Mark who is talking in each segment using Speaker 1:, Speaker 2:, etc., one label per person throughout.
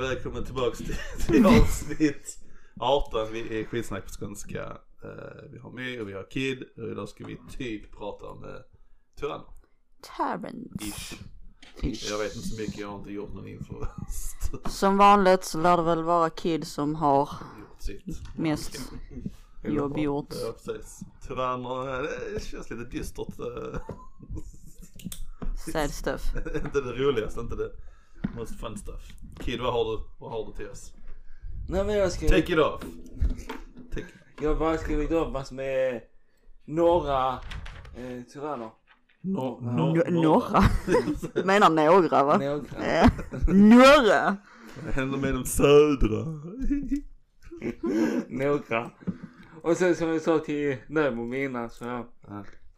Speaker 1: Välkommen tillbaks till, till avsnitt 18. Vi är skitsnack på skånska. Eh, vi har mig och vi har Kid och idag ska vi typ prata om uh, tyranner.
Speaker 2: Terrence.
Speaker 1: Ish. Jag vet inte så mycket, jag har inte gjort någon info.
Speaker 2: Som vanligt så lär det väl vara Kid som har
Speaker 1: gjort sitt.
Speaker 2: mest jobb gjort.
Speaker 1: Ja precis. Tyranner, eh, det känns lite dystert. eh.
Speaker 2: Sad stuff.
Speaker 1: inte det roligaste, inte det most fun stuff. Kid, vad har du, vad har du till oss?
Speaker 3: Nej men jag ska...
Speaker 1: Take it off. Take
Speaker 3: Jag har bara skrivit upp massor med några eh, tyranner.
Speaker 1: no,
Speaker 2: N- några. Menar några va?
Speaker 3: Några.
Speaker 2: Några.
Speaker 1: Vad händer med de södra?
Speaker 3: några. Och sen som jag sa till Nömo innan så ja.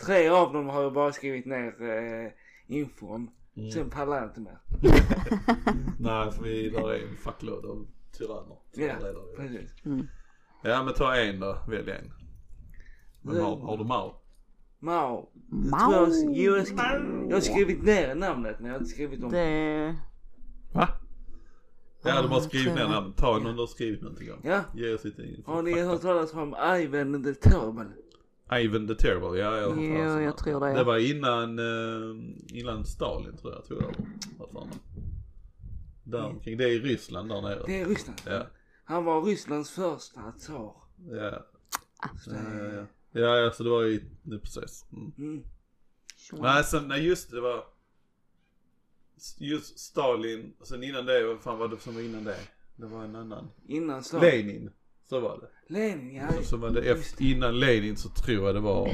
Speaker 3: Tre av dem har jag bara skrivit ner eh, infon.
Speaker 1: Mm.
Speaker 3: Sen pallar jag inte mer.
Speaker 1: Nej, för vi där är en fuckload av tyranner.
Speaker 3: Ja, precis.
Speaker 1: Ja men ta en då, välj en. Vem har, har du Mao?
Speaker 3: Mao.
Speaker 2: Mao.
Speaker 3: Jag, jo, jag, skri- jag har skrivit ner namnet men jag har inte skrivit om
Speaker 2: Det...
Speaker 1: Va? Ja du har skrivit ner namnet. Ta någon du har skrivit någonting om.
Speaker 3: Ja.
Speaker 1: Ge oss lite.
Speaker 3: Har ni hört talas om Ivan the Terrible?
Speaker 1: Ivan the Terrible, ja jag har hört
Speaker 2: Jo, jag tror det.
Speaker 1: Det var innan, eh, innan Stalin tror jag, tror jag det var. Vad fan. Där omkring, det är i Ryssland där nere.
Speaker 3: Det är Ryssland.
Speaker 1: Ja.
Speaker 3: Han var Rysslands första tsar.
Speaker 1: Ja.
Speaker 3: Så
Speaker 1: Ja,
Speaker 3: det-
Speaker 1: ja, ja. Ja, ja, så det var ju, det, precis. Mm.
Speaker 3: Mm.
Speaker 1: Nej, sen, nej just det, var just Stalin, sen innan det, vad fan var det som var innan det? Det var en annan.
Speaker 3: Innan så.
Speaker 1: Lenin, så var det.
Speaker 3: Lenin, ja.
Speaker 1: Så, så var det efter, innan Lenin så tror jag det var,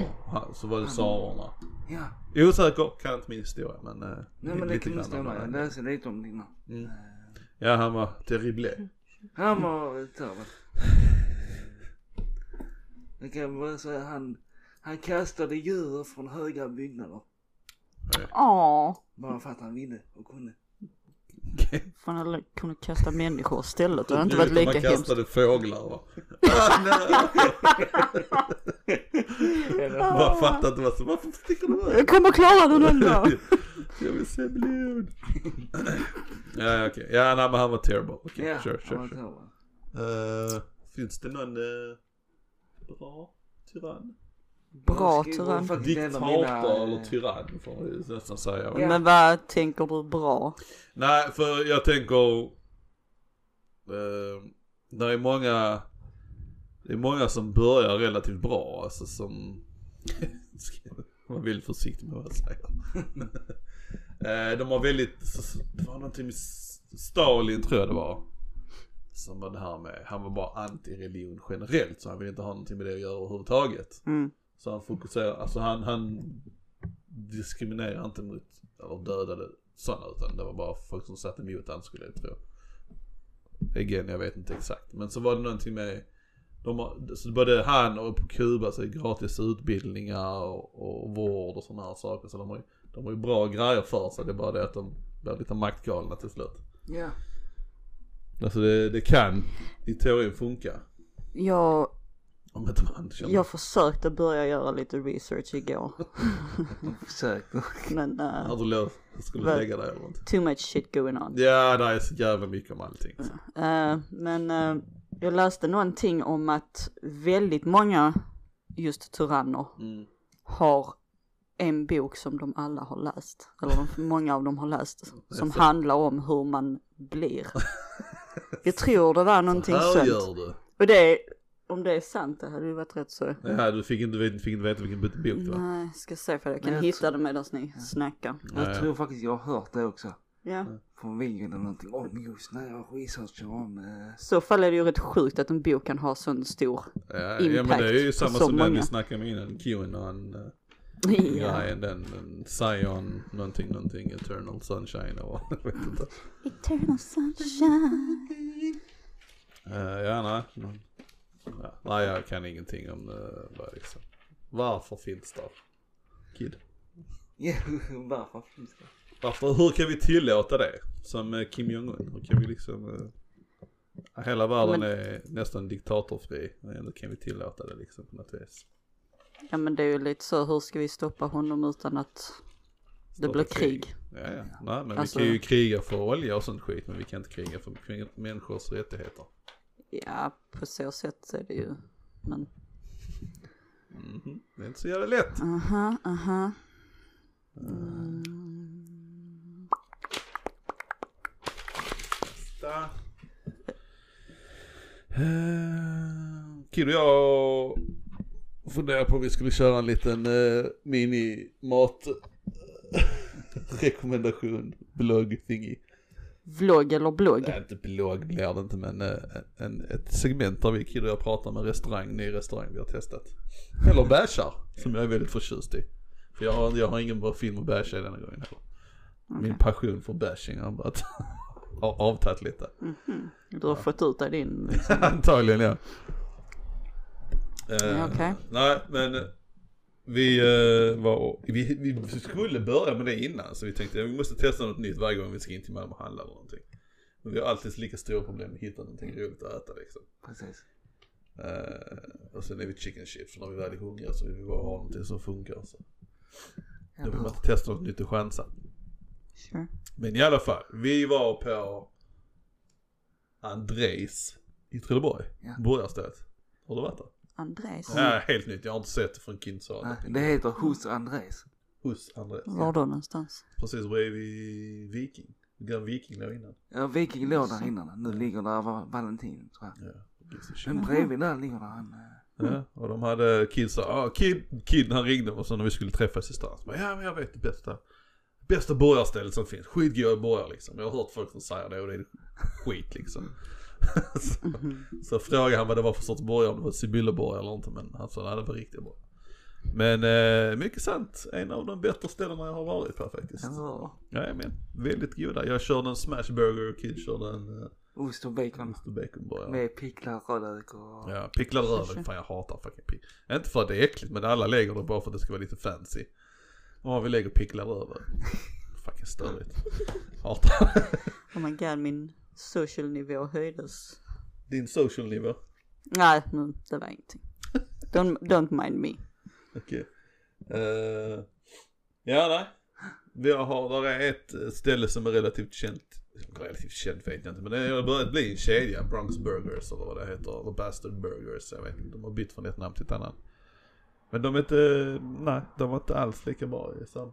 Speaker 1: så var det tsarerna.
Speaker 3: Ja.
Speaker 1: Osäker, kan inte min historia men. eh,
Speaker 3: Nej men det
Speaker 1: lite
Speaker 3: kan
Speaker 1: grann
Speaker 3: stämma. Jag
Speaker 1: det.
Speaker 3: läste lite om det innan.
Speaker 1: Mm. Ja han var terrible.
Speaker 3: Han var terrible. Jag kan bara säga han, han kastade djur från höga byggnader.
Speaker 2: Åh.
Speaker 3: Bara för att han ville och kunde.
Speaker 2: Fan hade kunnat kasta människor istället. Det hade inte varit lika
Speaker 1: Man
Speaker 2: hemskt.
Speaker 1: kastade fåglar va. Ah. Man fattar inte vad som, varför sticker du
Speaker 2: Jag kommer klara den ändå.
Speaker 1: Jag vill se blod. ja okej, ja nej men han var terrible. Okej,
Speaker 3: Ja,
Speaker 1: sure
Speaker 3: han var
Speaker 1: sure. sure.
Speaker 3: terrible.
Speaker 1: Eh, finns det någon uh, bra tyrann?
Speaker 2: Bra tyrann.
Speaker 1: Diktator
Speaker 3: mina,
Speaker 1: eller
Speaker 3: eh,
Speaker 1: tyrann får man nästan säga.
Speaker 3: Ja.
Speaker 2: Men vad tänker du bra?
Speaker 1: Nej, för jag tänker, eh, det är många, det är många som börjar relativt bra, alltså som, man väldigt försiktig med vad jag säger. Eh, de har väldigt, det var någonting med Stalin tror jag det var. Som var det här med, han var bara anti-religion generellt så han ville inte ha någonting med det att göra överhuvudtaget.
Speaker 2: Mm.
Speaker 1: Så han fokuserar, alltså han, han diskriminerar inte mot, eller dödade sådana utan det var bara folk som satt emot han skulle jag tro. Again, jag vet inte exakt. Men så var det någonting med, de har, så både han och på Kuba så är det gratis utbildningar och, och vård och sådana här saker. Så de har, ju, de har ju bra grejer för sig, det är bara det att de blir lite maktgalna till slut.
Speaker 3: Ja.
Speaker 1: Alltså det, det kan i teorin funka.
Speaker 2: Jag,
Speaker 1: Om inte man känner
Speaker 2: jag försökte börja göra lite research igår.
Speaker 3: Försök.
Speaker 2: Men uh,
Speaker 1: att du lå- skulle
Speaker 2: Väl-
Speaker 1: lägga dig eller något.
Speaker 2: too much shit going on.
Speaker 1: Ja, det är så jävla mycket om allting.
Speaker 2: Eh, men eh, jag läste någonting om att väldigt många just tyranner
Speaker 1: Mm.
Speaker 2: har en bok som de alla har läst. Eller de, många av dem har läst. Som handlar om hur man blir. Jag tror det var någonting
Speaker 1: Här
Speaker 2: sånt.
Speaker 1: gör du.
Speaker 2: Och det, om det är sant, det hade ju varit rätt så.
Speaker 1: Ja, du fick inte, fick inte veta vilken bok det var.
Speaker 2: Nej, ska se för jag kan
Speaker 3: jag
Speaker 2: hitta
Speaker 3: tror-
Speaker 2: det medan ni snackar.
Speaker 1: Ja,
Speaker 3: Jag
Speaker 1: ja.
Speaker 3: tror faktiskt jag har hört det också.
Speaker 2: Ja.
Speaker 3: På en video eller någonting om just när jag researchar om eh,
Speaker 2: så fall är det ju rätt sjukt att en bok kan ha sån stor.
Speaker 1: Ja, ja men
Speaker 2: Impact
Speaker 1: det är ju samma som den vi
Speaker 2: många.
Speaker 1: snackade om innan, Qanon uh,
Speaker 2: Ja.
Speaker 1: grejen, den, den Zion någonting, någonting, Eternal Sunshine och jag vet inte.
Speaker 2: Eternal sunshine.
Speaker 1: Uh, ja, nej. Ja, nej, jag kan ingenting om uh, liksom. Varför finns det? Kid.
Speaker 3: Ja, varför finns det?
Speaker 1: Varför, hur kan vi tillåta det? Som eh, Kim Jong-Un, hur kan vi liksom eh, Hela världen
Speaker 2: Men-
Speaker 1: är nästan diktatorfri, men ändå kan vi tillåta det liksom på något vis.
Speaker 2: Ja men det är ju lite så, hur ska vi stoppa honom utan att Det blir krig.
Speaker 1: Ja, ja. Nej, men
Speaker 2: Alltså-
Speaker 1: vi kan ju kriga för olja och sånt skit, men vi kan inte kriga för människors rättigheter.
Speaker 2: Ja, på så sätt är det ju. Men,
Speaker 1: Mhm. Det är inte så jävla lätt.
Speaker 2: aha, aha.
Speaker 1: Nästa. Eh, Kid och jag funderar på om vi skulle köra en liten uh, mini-mat rekommendation, blogg thingy.
Speaker 2: Vlogg eller blogg?
Speaker 1: Nej, inte blogg blir det inte men eh, en, ett segment där vi och jag pratar med restaurang, ny restaurang vi har testat. Eller bashar, som jag är väldigt förtjust i. För jag har, jag har ingen bra film att basha i denna gången heller. Min passion för bashing har har avtagit lite.
Speaker 2: Du har fått ut dig din liksom.
Speaker 1: Antagligen ja. Eh,
Speaker 2: Ja, okej.
Speaker 1: Nej men eh, vi, eh, var, vi, vi skulle börja med det innan så vi tänkte att vi måste testa något nytt varje gång vi ska in till Malmö och handla eller någonting. Men vi har alltid lika stora problem med att hitta någonting roligt att äta liksom.
Speaker 3: Precis.
Speaker 1: Eh, och sen är vi chicken chips, för när vi väl är hungriga så vill vi bara ha någonting som funkar. Så. Då vill man inte testa något nytt och chansa.
Speaker 2: Sure.
Speaker 1: Men i alla fall, vi var på Andrejs i Trelleborg,
Speaker 3: Ja.
Speaker 1: burgarstället. Har du varit där?
Speaker 2: Andres.
Speaker 1: Ja, helt nytt. Jag har inte sett det från Kind sa
Speaker 3: Nej,
Speaker 1: det.
Speaker 3: heter hos Andres.
Speaker 1: Hos Andrejs.
Speaker 2: Var då någonstans?
Speaker 1: Precis bredvid Viking. Gammal Viking låg innan.
Speaker 3: Ja, Viking låg där innan. Nu ligger där Va- Valentin tror jag.
Speaker 1: Ja.
Speaker 3: Men bredvid där ligger där han. eh,
Speaker 1: Ja, och de hade Kid sa, ah, Kid, Kid han ringde och så när vi skulle träffas i stan. Så bara, ja men jag vet det bästa. Bästa burgarstället som finns. Skitgoda burgare liksom. Jag har hört folk som säger det och det är skit liksom. så, så frågade han vad det var för sorts burgare, om det var Sibyllaburgare eller inte. Men han sa, nej det var riktigt bra. Men eh, mycket sant, en av de bättre ställena jag har varit på faktiskt.
Speaker 3: Ja.
Speaker 1: Ja men väldigt goda. Jag körde en smashburger och Kid körde en uh,
Speaker 3: Ost och bacon.
Speaker 1: Mr Baconburgare.
Speaker 3: Med picklad rödlök och...
Speaker 1: Ja, picklad rödlök, fan jag hatar fucking pick. Inte för att det är äckligt men alla lägger det bara för att det ska vara lite fancy. Ja vi lägger picklad rödlök. fucking störigt. Hatar.
Speaker 2: Oh my god, min social nivå höjdes.
Speaker 1: Din social nivå.
Speaker 2: Nej, det var ingenting. Don't, don't mind me.
Speaker 1: Okej. Eh, ja nej. Vi har, där är ett ställe som är relativt känt. Relativt känt vet jag inte men det har börjat bli en kedja. Bronx Burgers eller vad det heter. The Bastard Burgers. Jag vet inte. De har bytt från ett namn till ett annat. Men de är inte, nej de var inte alls lika bra i, sam,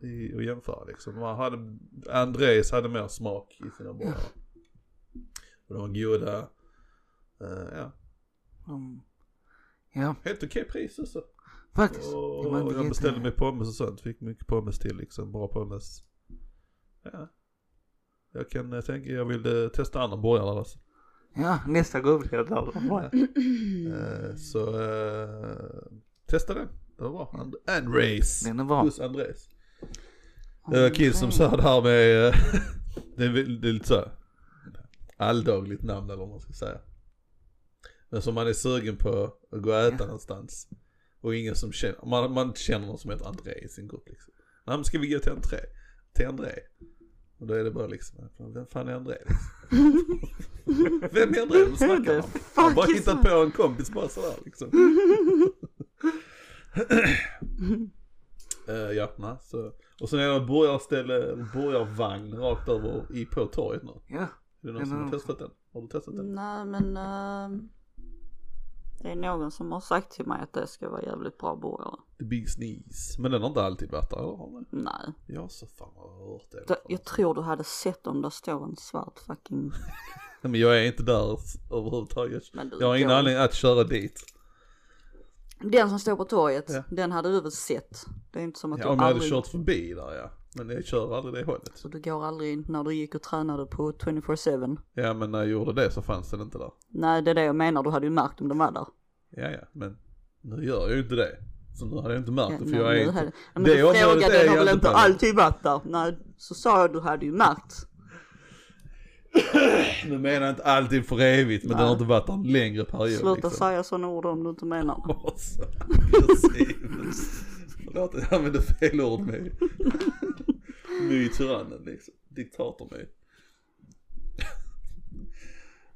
Speaker 1: i att jämföra liksom. Man hade, Andres hade mer smak i sina burgare. Och de var goda. Eh, ja,
Speaker 3: Mm. Ja,
Speaker 1: helt okej pris också.
Speaker 3: faktiskt.
Speaker 1: Och
Speaker 3: Det var inte
Speaker 1: jag beställde mig pommes och sånt. Fick mycket pommes till liksom. Bra pommes. Ja. Jag kan eh, tänka, jag vill eh, testa andra burgare alltså.
Speaker 3: Ja, nästa det där.
Speaker 1: Eh, så eh, testa den. Det var bra. And, Andres.
Speaker 3: Den är bra.
Speaker 1: Hos Andres. Uh, Kid som sa det här med, det, är, det lite så här alldagligt namn eller vad man ska säga. Men som man är sugen på att gå och äta
Speaker 3: Ja.
Speaker 1: någonstans. Och ingen som känner, man, man känner någon som heter André i sin grupp liksom. Nej men ska vi gå till André? Till André? Och då är det bara liksom, vem fan är André liksom? vem är André du snackar om? Har bara hittat på en kompis bara sådär liksom. Eh, ja, nej, så. Och sen är det ett burgarställe, en burgarvagn rakt över i på torget nu.
Speaker 3: Ja,
Speaker 1: Är det någon som har
Speaker 3: har-
Speaker 1: testat den? Har du testat den?
Speaker 2: Nej men uh, det är någon som har sagt till mig att det ska vara jävligt bra burgare.
Speaker 1: The Big Sneeze. Men den har inte alltid varit där, eller har den?
Speaker 2: Nej,
Speaker 1: Ja, så fan har jag hört det.
Speaker 2: det, jag tror du hade sett om det står en svart fucking...
Speaker 1: Men jag är inte där överhuvudtaget.
Speaker 2: Men du
Speaker 1: Jag har ingen
Speaker 2: går-
Speaker 1: anledning att köra dit.
Speaker 2: Den som står på torget,
Speaker 1: Ja.
Speaker 2: den hade du väl sett? Det är inte som att
Speaker 1: Ja,
Speaker 2: du
Speaker 1: om jag hade
Speaker 2: aldrig...
Speaker 1: kört förbi där ja. Men jag kör aldrig det hållet.
Speaker 2: Så du går aldrig när du gick och tränade på 24-7?
Speaker 1: Ja men när jag gjorde det så fanns den inte där.
Speaker 2: Nej det är det jag menar, du hade ju märkt om den var där.
Speaker 1: Ja ja, men nu gör jag ju inte det. Så nu hade jag inte märkt
Speaker 2: Ja,
Speaker 1: det för
Speaker 2: nej,
Speaker 1: jag är inte.
Speaker 2: hade- Ja, men
Speaker 1: Det
Speaker 2: du frågade, den har väl
Speaker 1: inte
Speaker 2: alltid varit där? Nej, så sa jag du hade ju märkt.
Speaker 1: Nu menar jag inte alltid för evigt men den har inte varit där en längre period
Speaker 2: Sluta
Speaker 1: liksom.
Speaker 2: säga sådana ord om du inte menar det.
Speaker 1: Förlåt att jag använde fel ord med My tyrannen liksom. Diktator My.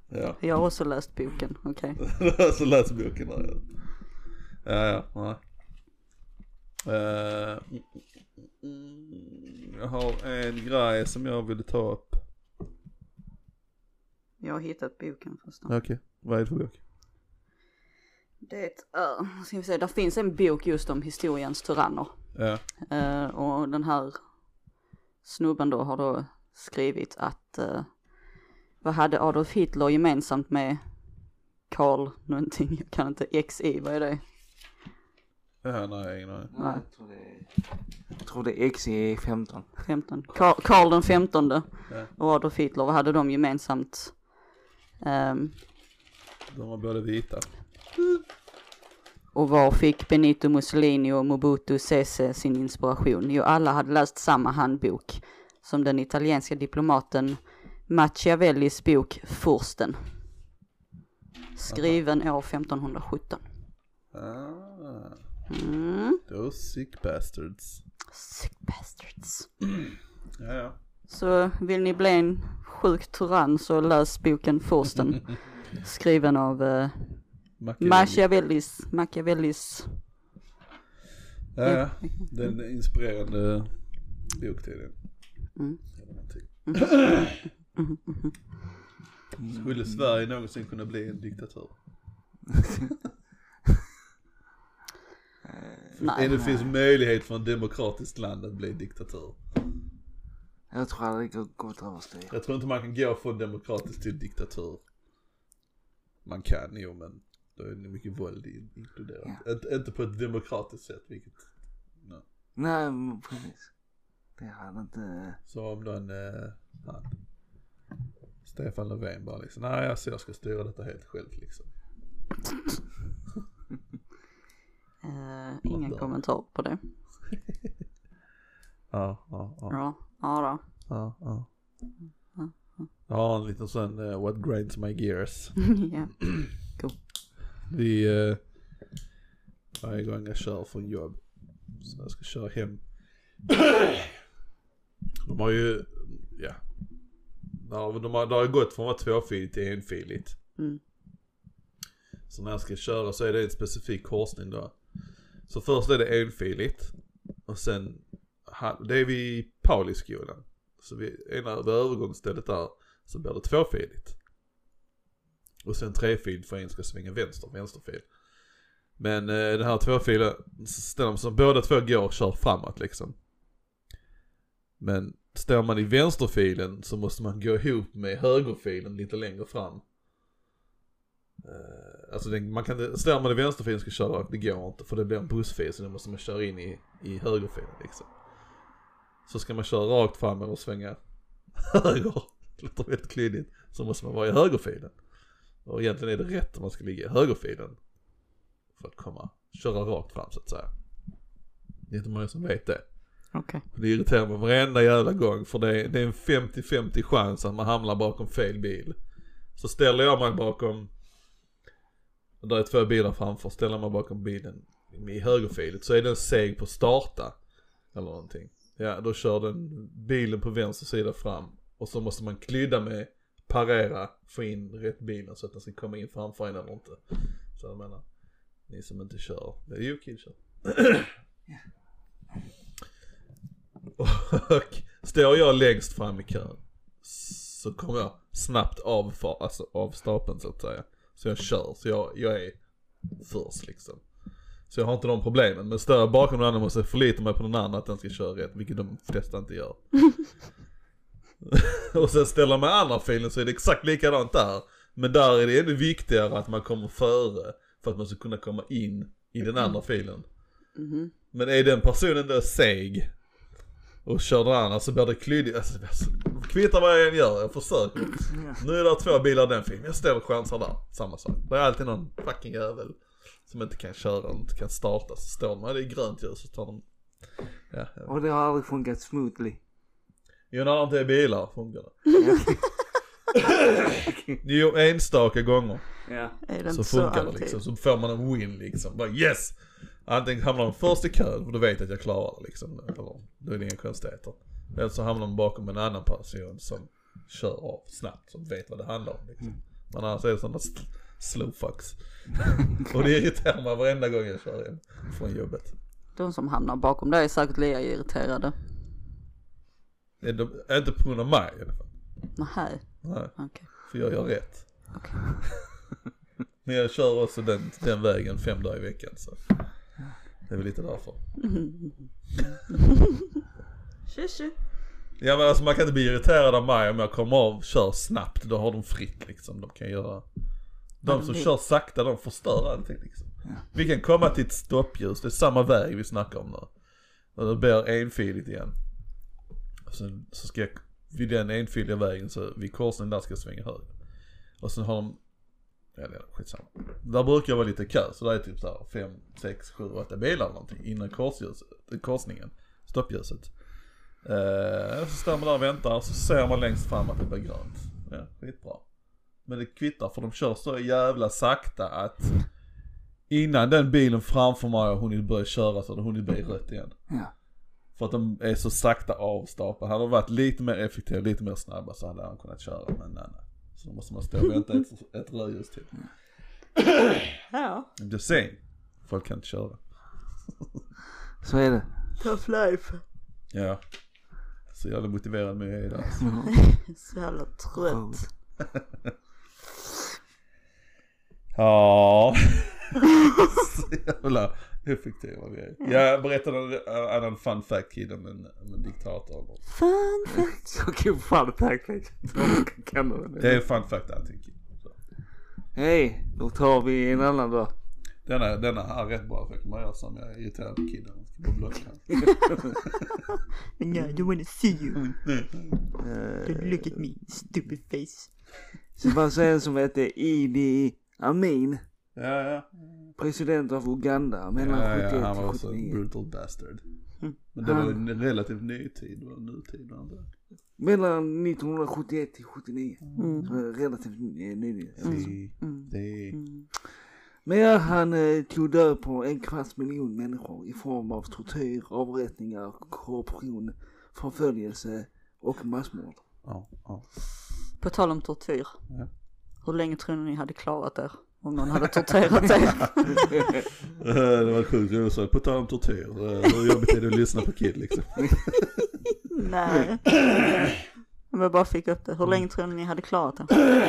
Speaker 1: Ja,
Speaker 2: Jag har också läst boken, okej.
Speaker 1: så läs boken där ja. Ja, ja, mm, jag har en grej som jag ville ta upp.
Speaker 2: Jag har hittat boken först.
Speaker 1: Okej, vad är det för bok?
Speaker 2: Det är, ska vi se, där finns en bok just om historiens tyranner.
Speaker 1: Ja.
Speaker 2: Eh, och den här snubben då har då skrivit att uh, vad hade Adolf Hitler gemensamt med Karl någonting, jag kan inte, XI, vad är det?
Speaker 1: Ja, nej, ingen aning.
Speaker 3: Nej, jag tror det jag tror det är X i 15.
Speaker 2: 15. Karl, Karl den femtonde
Speaker 1: Ja.
Speaker 2: och Adolf Hitler, vad hade de gemensamt? Ehm,
Speaker 1: De var båda vita.
Speaker 2: Och var fick Benito Mussolini och Mobutu Sese sin inspiration? Jo, alla hade läst samma handbok som den italienska diplomaten Machiavellis bok Fursten. Skriven år 1517.
Speaker 1: Ah,
Speaker 2: Mm.
Speaker 1: those sick bastards.
Speaker 2: Sick bastards.
Speaker 1: Ja, ja.
Speaker 2: Så vill ni bli en sjuk tyrann så läs boken Fursten. Skriven av uh,
Speaker 1: Machiavelli.
Speaker 2: Machiavellis, Machiavellis.
Speaker 1: Ja, ja. Det är en inspirerande bok tydligen.
Speaker 2: Mm.
Speaker 1: Eller någonting. Skulle Sverige någonsin kunna bli en diktatur?
Speaker 2: Nej.
Speaker 1: Det finns möjlighet för en demokratiskt land att bli diktatur?
Speaker 3: Jag tror aldrig det gått överstyr.
Speaker 1: Jag tror inte man kan gå från demokratiskt till diktatur. Man kan jo men då är det mycket våld in- inkluderat. Inte, inte på ett demokratiskt sätt vilket, nej.
Speaker 3: Nej, precis. Det hade inte...
Speaker 1: Så om någon, eh, han, Stefan Löfven bara liksom, nej alltså jag ska styra detta helt själv liksom.
Speaker 2: Uh, ingen kommentar på det.
Speaker 1: Ja, ja, ja,
Speaker 2: Ja, ja
Speaker 1: ja, ja. Jag har en liten sån, eh, what grinds my gears.
Speaker 2: ja.
Speaker 1: Vi, eh, varje gång jag kör från jobb, så jag ska köra hem. De har ju, ja. De har, de har, det har ju gått från att vara tvåfiligt till enfiligt.
Speaker 2: Mm.
Speaker 1: Så när jag ska köra så är det en specifik korsning då. Så först är det enfiligt. Och sen, det är vid Pauliskolan. Så vid ena övergångsstället där så blir det tvåfiligt. Och sen trefil för en ska svänga vänster, vänsterfil. Men eh, den här tvåfilen, ställer man som båda två går och kör framåt liksom. Men står man i vänsterfilen så måste man gå ihop med högerfilen lite längre fram. Eh, alltså den, man kan står man i vänsterfilen och ska köra rakt, det går inte för det blir en bussfil så då måste man köra in i, i högerfilen liksom. Så ska man köra rakt fram eller svänga höger, det låter väldigt klyddigt, så måste man vara i högerfilen. Och egentligen är det rätt om man ska ligga i högerfilen. För att komma, köra rakt fram så att säga. Det är inte många som vet det. Och Det irriterar mig varenda jävla gång för det är, det är en 50-50 chans att man hamnar bakom fel bil. Så ställer jag mig bakom, där är två bilar framför, ställer man bakom bilen i högerfilet så är den seg på starta. Eller någonting. Ja, då kör den bilen på vänster sida fram. Och så måste man klydda med, parera, få in rätt bilen så att den ska komma in framför en eller inte. Så jag menar, ni som inte kör, det är ju okej kör. Och står jag längst fram i kön så kommer jag snabbt av, för, alltså, av stapeln så att säga. Så jag kör, så jag, jag är först liksom. Så jag har inte de problemen. Men står jag bakom någon annan måste jag förlita mig på den andra att den ska köra rätt, vilket de flesta inte gör. och sen ställer man andra filen så är det exakt likadant där. Men där är det ännu viktigare att man kommer före för att man ska kunna komma in i den andra filen.
Speaker 2: Mhm.
Speaker 1: Men är den personen då seg och kör den andra så blir det klyddigt. Alltså, alltså, kvittar vad jag än gör, jag försöker. Nu är det två bilar i den filmen, jag och chansar där. Samma sak. Det är alltid någon fucking jävel som inte kan köra inte kan starta. Så står man, det är grönt ljus så tar de... Ja, ja.
Speaker 3: Och det har aldrig funkat smoothly.
Speaker 1: Jo, när det inte är bilar funkar det. Jo, enstaka gånger
Speaker 3: ja.
Speaker 2: Är det
Speaker 1: så
Speaker 2: inte så
Speaker 1: funkar det
Speaker 2: alltid?
Speaker 1: liksom. Så får man en win liksom. Bara yes! Antingen hamnar man först i kön, för då vet jag att jag klarar det liksom. Eller, då är det inga konstigheter. Eller så hamnar man bakom en annan person som kör av snabbt, som vet vad det handlar om liksom. Men annars är det sådana slow fucks. Och det irriterar mig varenda gång jag kör hem från jobbet.
Speaker 2: De som hamnar bakom dig är säkert lika irriterade.
Speaker 1: Är de, inte på grund av mig i alla fall.
Speaker 2: Nej,
Speaker 1: Nej,
Speaker 2: okej.
Speaker 1: för jag gör rätt.
Speaker 2: Okej.
Speaker 1: Men jag kör också den, den vägen fem dagar i veckan så. Det är väl lite därför.
Speaker 2: Tjusju.
Speaker 1: Ja men alltså man kan inte bli irriterad av mig om jag kommer av och kör snabbt. Då har de fritt liksom. De kan göra. De som kör sakta de förstör allting liksom. Vi kan komma till ett stoppljus, det är samma väg vi snackar om nu. Och det blir enfiligt igen. Sen så ska jag, vid den enfiliga vägen så, vid korsningen där ska jag svänga höger. Och sen har de, ja det är skitsamma. Där brukar jag vara lite kö, så där är typ såhär 5, 6, 7, 8 bilar eller någonting innan korsljuset, korsningen, stoppljuset. Eh, så står man där och väntar och så ser man längst fram att det blir grönt. Ja, skitbra. Men det kvittar för de kör så jävla sakta att innan den bilen framför mig har hunnit börja köra så har det hunnit bli rött igen.
Speaker 3: Ja.
Speaker 1: För att de är så sakta avstapade. Hade de varit lite mer effektiva, lite mer snabba så hade han kunnat köra. Men nej, nej. Så då måste man stå och vänta ett, ett rödljus till.
Speaker 2: Ja.
Speaker 1: Det är sen. Folk kan inte köra.
Speaker 3: Så är det.
Speaker 2: Tough life.
Speaker 1: Ja. Så jävla motiverad med jag alltså.
Speaker 2: Så jävla trött.
Speaker 1: Ja. så jävla effektiva vi är. Jag berättade en annan fun fact kid om en, om en diktator.
Speaker 2: Fun fact.
Speaker 3: Så kul Kan du
Speaker 1: Det är fun fact allting.
Speaker 3: Hej, då tar vi en annan då.
Speaker 1: Denna, denna är rätt bra för jag kommer göra som jag är irriterad på kidden. Jag ska bara blocka han.
Speaker 2: Yeah, I don't wanna see you.
Speaker 3: Eh,
Speaker 2: Don't look at me, stupid face.
Speaker 3: Så fanns det en som hette Idi Amin.
Speaker 1: Ja, ja.
Speaker 3: President av Uganda mellan
Speaker 1: Ja,
Speaker 3: 71
Speaker 1: ja, han var också en
Speaker 3: 79.
Speaker 1: brutal bastard.
Speaker 2: Mm.
Speaker 1: Men det var
Speaker 3: Han-
Speaker 1: en relativt ny tid, var nutid var det inte?
Speaker 3: Mellan 1971 till 79.
Speaker 2: Mm.
Speaker 3: Så relativt ny- nyligen.
Speaker 2: Mm.
Speaker 1: si.
Speaker 2: Mm.
Speaker 3: Men ja, han eh, tog död på en kvarts miljon människor i form av tortyr, avrättningar, korruption, förföljelse och massmord.
Speaker 1: Ja, ja.
Speaker 2: På tal om tortyr.
Speaker 1: Ja.
Speaker 2: Hur länge tror ni ni hade klarat er? Om någon hade torterat er?
Speaker 1: Eh, Det var sjukt roligt, så på tal om tortyr, eh, hur jobbigt är det att lyssna på Kid liksom?
Speaker 2: Nej. Om jag bara fick upp det. Hur länge tror ni ni hade klarat er?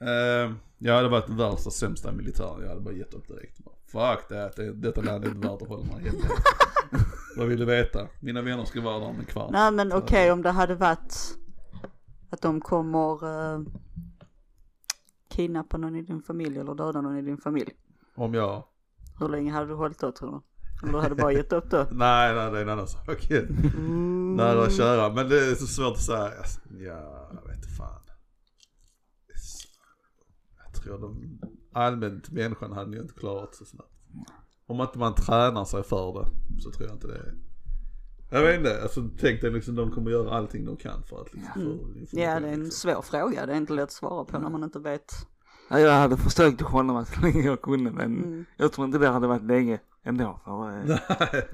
Speaker 1: Eh, Jag hade varit värsta sämsta militären, jag hade bara gett upp direkt. Bara, Fuck det, det, detta land är inte värt att hålla mig hemma. Vad vill du veta? Mina vänner ska vara där om en kvart.
Speaker 2: Nej men okej om det hade varit att de kommer uh, kidnappa någon i din familj eller döda någon i din familj.
Speaker 1: Om jag
Speaker 2: Hur länge hade du hållit tror du? Eller du hade bara gett upp då?
Speaker 1: Nej, nej, det är en annan sak. Nära att köra, men det är så svårt att säga. Alltså, Ja, jag vet fan. Jag tror de, allmänt människan hade ju inte klarat så snabbt. Om inte man tränar sig för det så tror jag inte det är. Jag vet inte, alltså tänk dig liksom de kommer göra allting de kan för att liksom få information,
Speaker 2: Ja det är en
Speaker 1: liksom.
Speaker 2: svår fråga. Det är inte lätt att svara på när man inte vet.
Speaker 3: Ja, jag hade försökt att hålla mig så länge jag kunde men
Speaker 2: Mm.
Speaker 3: jag tror inte det hade varit länge ändå. För, eh,
Speaker 1: Nej,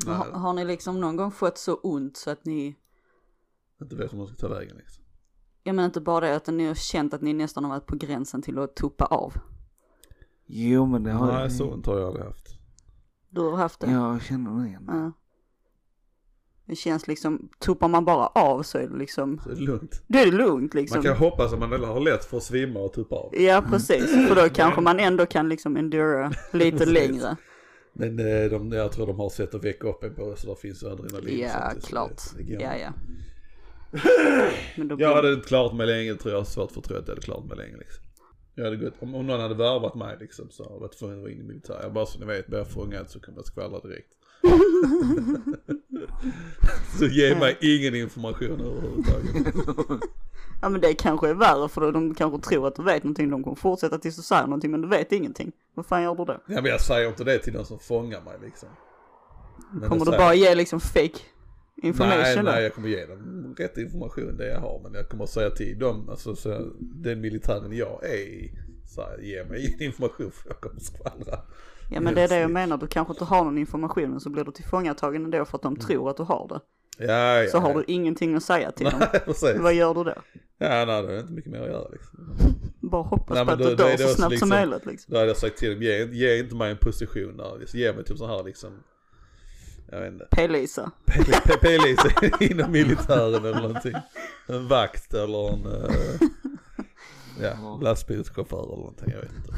Speaker 2: Har,
Speaker 1: nej,
Speaker 2: har ni liksom någon gång fått så ont så att ni,
Speaker 1: inte vet hur man ska ta vägen liksom.
Speaker 2: jag menar inte bara det utan ni har känt att ni nästan har varit på gränsen till att tuppa av.
Speaker 3: jo men det har
Speaker 1: Nej,
Speaker 3: jag.
Speaker 1: så ont har jag aldrig haft.
Speaker 2: Du har haft det?
Speaker 3: Jag känner det igen.
Speaker 2: Ja. Det känns liksom, tuppar man bara av så är det liksom,
Speaker 1: Så är det lugnt.
Speaker 2: då är det lugnt liksom.
Speaker 1: Man kan hoppas att man har lätt för att svimma och tuppa av.
Speaker 2: Ja precis, för då kanske man ändå kan liksom endura lite längre.
Speaker 1: Men eh, de, jag tror de har sett att väcka upp en på så där finns ju adrenalin.
Speaker 2: Ja,
Speaker 1: det-
Speaker 2: klart.
Speaker 1: det.
Speaker 2: Ja, ja. Men då
Speaker 1: Jag hade inte klarat mig länge tror jag, svårt för att tro att jag hade klarat mig länge liksom. Jag hade gått, om, någon hade värvat mig liksom så hade jag varit tvungen att vara in i militär. Jag bara så ni vet, blir jag fångad så kommer jag skvallra direkt. så ge mig ingen information överhuvudtaget.
Speaker 2: Ja men det kanske är värre för de kanske tror att du vet någonting. De kommer fortsätta tills du säger någonting men du vet ingenting. Vad fan gör du då?
Speaker 1: Ja men jag säger inte det till den som fångar mig liksom. Men
Speaker 2: Kommer du
Speaker 1: säger-
Speaker 2: bara ge liksom fake
Speaker 1: Nej,
Speaker 2: information
Speaker 1: nej
Speaker 2: då?
Speaker 1: jag kommer ge dem rätt information det jag har. Men jag kommer säga till dem, alltså så, den militären jag är i. Så här, ge mig ingen information för jag kommer skvallra.
Speaker 2: Ja men det är det jag menar. Du kanske inte har någon information men så blir du tillfångatagen ändå för att de tror att du har det.
Speaker 1: Ja, ja.
Speaker 2: Så har du ingenting att säga till dem.
Speaker 1: Nej.
Speaker 2: Vad gör du då?
Speaker 1: Ja, nej, det är inte mycket mer att göra liksom.
Speaker 2: Bara hoppas
Speaker 1: Nej,
Speaker 2: på att du dör så snabbt som
Speaker 1: liksom-
Speaker 2: möjligt liksom.
Speaker 1: Då hade jag sagt till dem, ge, ge inte mig en position där, ge mig typ så här liksom, jag vet inte.
Speaker 2: P-Lisa.
Speaker 1: P-Lisa inom militären eller någonting. En vakt eller en, eh, ja, lastbilschaufför eller någonting, jag vet inte.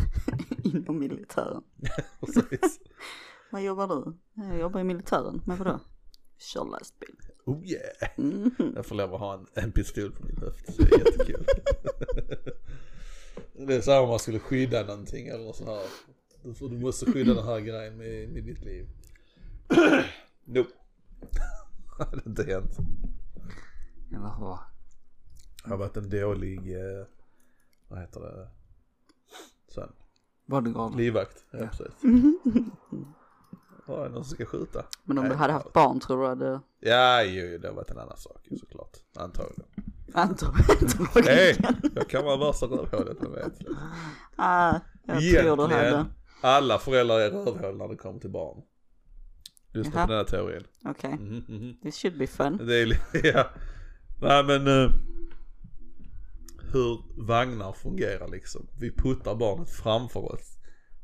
Speaker 2: Inom militären.
Speaker 1: Precis.
Speaker 2: Vad jobbar du? Jag jobbar i militären. Men vadå? Kör lastbil.
Speaker 1: Oh yeah.
Speaker 2: Mhm.
Speaker 1: Jag får lov att ha en, en pistol på min höft, så det är jättekul. det är så här om man skulle skydda någonting eller så här. Du, du måste skydda den här grejen med, med ditt liv. nope. Hade inte hänt.
Speaker 3: Eller vad?
Speaker 1: Det har varit en dålig, eh, vad heter det, sen,
Speaker 3: Bodyguard.
Speaker 1: livvakt. Ja, precis. Ja, det någon som ska skjuta.
Speaker 2: Men om du
Speaker 1: Nej,
Speaker 2: hade haft barn tror du hade
Speaker 1: Ja, jo, det har varit en annan sak ju såklart. Antagligen.
Speaker 2: antagligen.
Speaker 1: Nej, jag kan vara värsta rövhålet, jag vet.
Speaker 2: Ah, jag tror du hade.
Speaker 1: Egentligen, alla föräldrar är rövhål när det kommer till barn. Lyssna
Speaker 2: Jaha.
Speaker 1: på den här teorin.
Speaker 2: Okej,
Speaker 1: Mhm, mhm.
Speaker 2: this should be fun.
Speaker 1: Det är ja. Nej men uh, hur vagnar fungerar liksom. Vi puttar barnet framför oss.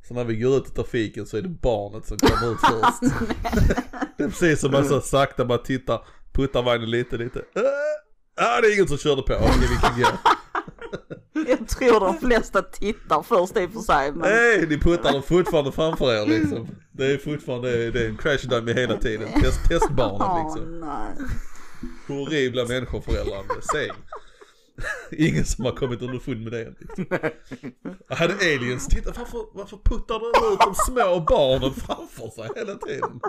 Speaker 1: Så när vi går ut i trafiken så är det barnet som kommer ut först. det är precis som man så sakta bara tittar, puttar vagnen lite lite. Uh, ah, det är ingen som körde på, okej vi kan gå.
Speaker 2: Jag tror de flesta tittar först i och för sig. Men
Speaker 1: Nej, ni puttar dem fortfarande framför er liksom. Det är fortfarande, det är en crash dummy hela tiden. Test, testbarnet liksom.
Speaker 2: nej.
Speaker 1: Horribla människor föräldrar, säg. Ingen som har kommit underfund med det än. Liksom. Hade aliens, titta varför, varför puttar de ut de små barnen framför sig hela tiden?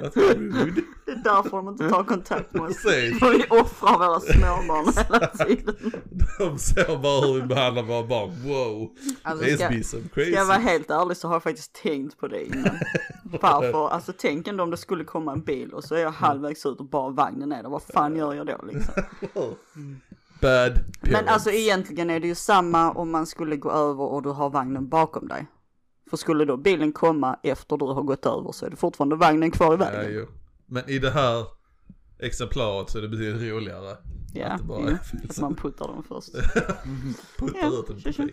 Speaker 1: That's rude.
Speaker 2: Det är därför de inte tar kontakt med oss. För vi offrar våra småbarn hela tiden.
Speaker 1: De ser bara hur vi behandlar våra barn. Wow.
Speaker 2: Alltså,
Speaker 1: This
Speaker 2: ska,
Speaker 1: some crazy.
Speaker 2: ska jag vara helt ärlig så har jag faktiskt tänkt på det innan. Varför? Alltså tänk ändå om det skulle komma en bil och så är jag halvvägs ut och bara vagnen är där. Vad fan gör jag då liksom?
Speaker 1: Bad
Speaker 2: Men alltså egentligen är det ju samma om man skulle gå över och du har vagnen bakom dig. För skulle då bilen komma efter du har gått över så är det fortfarande vagnen kvar i
Speaker 1: Ja,
Speaker 2: vägen.
Speaker 1: jo. Men i det här exemplaret så är det betydligt roligare.
Speaker 2: Ja,
Speaker 1: Att det bara
Speaker 2: ja, att man puttar dem först.
Speaker 1: Puttar
Speaker 2: Ja,
Speaker 1: ut den i.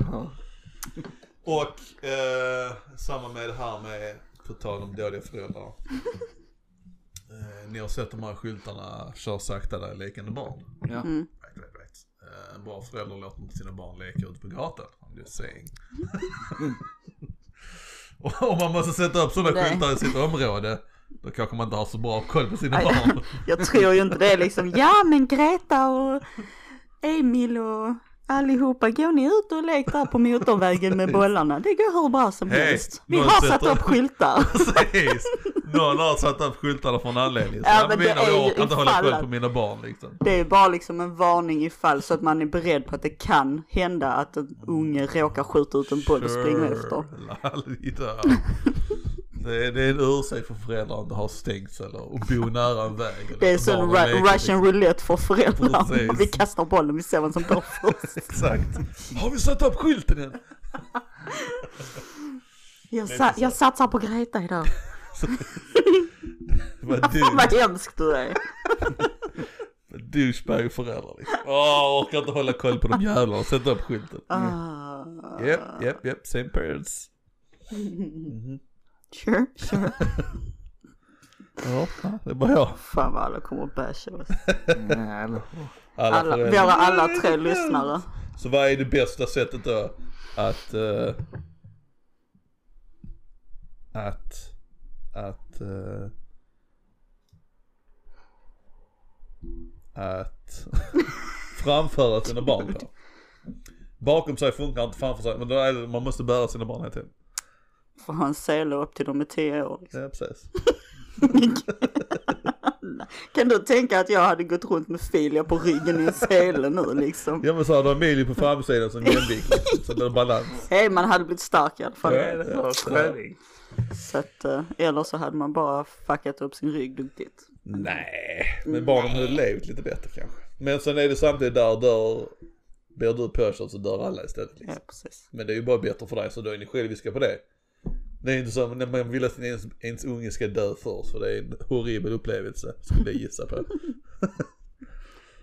Speaker 3: Jaha.
Speaker 1: Och eh, samma med det här med, på tal om dåliga föräldrar. Eh, ni har sett de här skyltarna, kör sakta där är lekande barn.
Speaker 3: Ja.
Speaker 2: Mm.
Speaker 1: Right, right, right. Eh, en bra förälder låter inte sina barn leka ute på gatan. I'm just saying. Om man måste sätta upp sådana
Speaker 2: Nej.
Speaker 1: skyltar i sitt område, då kanske man inte har så bra koll på sina barn.
Speaker 2: Jag tror ju inte det liksom, ja men Greta och Emil och allihopa, går ni ut och lek där på motorvägen med bollarna? Det går hur bra som
Speaker 1: Hej,
Speaker 2: helst. Vi har satt upp
Speaker 1: upp-
Speaker 2: skyltar.
Speaker 1: Precis. Någon har satt upp skyltarna för en anledning. Så
Speaker 2: Ja, men det
Speaker 1: menar,
Speaker 2: är
Speaker 1: jag orkar inte hålla koll på mina barn liksom.
Speaker 2: Det är bara liksom en varning ifall så att man är beredd på att det kan hända att en unge råkar skjuta ut en boll och springa efter.
Speaker 1: Det är, det är en ursäkt för föräldrar att inte ha stängsel och bo nära en väg. eller
Speaker 2: Det är
Speaker 1: leka,
Speaker 2: Russian roulette för föräldrar.
Speaker 1: Precis.
Speaker 2: Vi kastar bollen, vi ser vem som går först.
Speaker 1: Exakt. Har vi satt upp skylten än?
Speaker 2: Jag, sa- jag satsar på Greta idag.
Speaker 1: Vad
Speaker 2: Fan
Speaker 1: dumt.
Speaker 2: vad hemsk du är.
Speaker 1: Douchebag föräldrar liksom. Åh, orkar inte hålla koll på de jävlarna. Sätt upp skylten.
Speaker 2: Ah.
Speaker 1: Japp, japp, japp. Same parents.
Speaker 2: Sure, sure.
Speaker 1: Ja, det är bara jag.
Speaker 2: Fan vad alla kommer att basha oss.
Speaker 1: Alla,
Speaker 2: Alla, alla tre lyssnare.
Speaker 1: Så vad är det bästa sättet då att eh, att att eh, att framföra sina barn på? Bakom sig funkar inte framför sig men då är det, man måste bära sina barn hela tiden.
Speaker 2: Får ha en sele upp till de är tio år. Liksom.
Speaker 1: Ja precis.
Speaker 2: Kan du tänka att jag hade gått runt med Filia på ryggen i en sele nu liksom?
Speaker 1: Ja men så har du Emilie på framsidan som jämvikt liksom, så det är balans.
Speaker 2: Hej, man hade blivit stark i alla fall.
Speaker 1: Ja.
Speaker 3: Det var träning.
Speaker 2: Så att, eh, eller så hade man bara fuckat upp sin rygg duktigt.
Speaker 1: Nej, men barnen hade levt lite bättre kanske. Men sen är det samtidigt där dör, blir du påkörd så dör alla istället liksom.
Speaker 2: Ja, precis.
Speaker 1: Men det är ju bara bättre för dig så då är ni själviska på det. Det är inte så när man vill att ens, ens unge ska dö först för det är en horribel upplevelse skulle jag gissa på.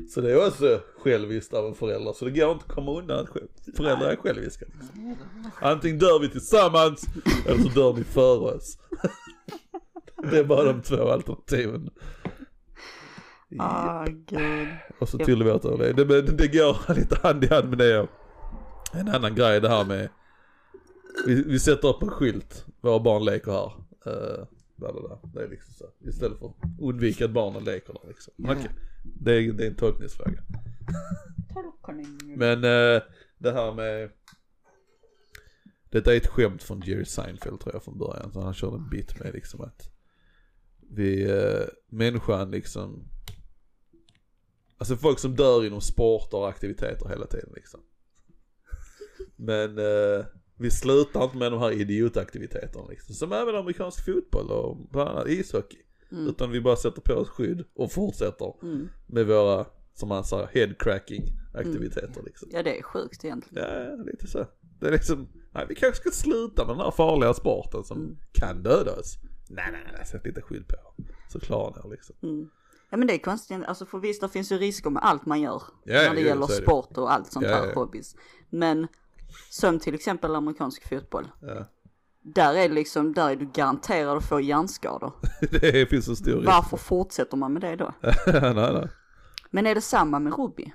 Speaker 1: Så det är också själviskt av en förälder. Så det går inte att komma undan att föräldrar är själviska. Liksom. Antingen dör vi tillsammans eller så dör ni före oss. Det är bara de två alternativen.
Speaker 2: Ah, gud.
Speaker 1: Och så tillåter det. Det, men det går lite hand i hand med det. En annan grej det här med. Vi, vi sätter upp en skylt. Våra barn leker här. Uh. Det är liksom så. Istället för att undvika att barnen leker där liksom. Okej. Det, är, det är en tolkningsfråga. Men eh, det här med. Detta är ett skämt från Jerry Seinfeld tror jag från början. Så han körde en bit med liksom att. Vi, eh, människan liksom. Alltså folk som dör inom sporter och aktiviteter hela tiden liksom. Men eh, vi slutar inte med de här idiotaktiviteterna liksom. Som även amerikansk fotboll och bland annat ishockey. Utan vi bara sätter på oss skydd och fortsätter
Speaker 2: Mm.
Speaker 1: med våra, som man säger, headcracking aktiviteter liksom.
Speaker 2: Ja, det är sjukt egentligen.
Speaker 1: Ja, ja, lite så. Det är liksom, nej vi kanske ska sluta med den här farliga sporten som kan döda oss. Nej, nej, nej, sätt lite skydd på. Så klarar ni er liksom.
Speaker 2: Ja men det är konstigt, alltså för visst det finns ju risker med allt man gör.
Speaker 1: Ja,
Speaker 2: när det
Speaker 1: ja,
Speaker 2: gäller sport och allt sånt
Speaker 1: Ja,
Speaker 2: här
Speaker 1: ja.
Speaker 2: hobbys. Men som till exempel amerikansk fotboll. Där är det liksom, där är du garanterad att få hjärnskador.
Speaker 1: det finns en stor risk.
Speaker 2: Varför fortsätter man med det då?
Speaker 1: nej, nej.
Speaker 2: Men är det samma med rugby?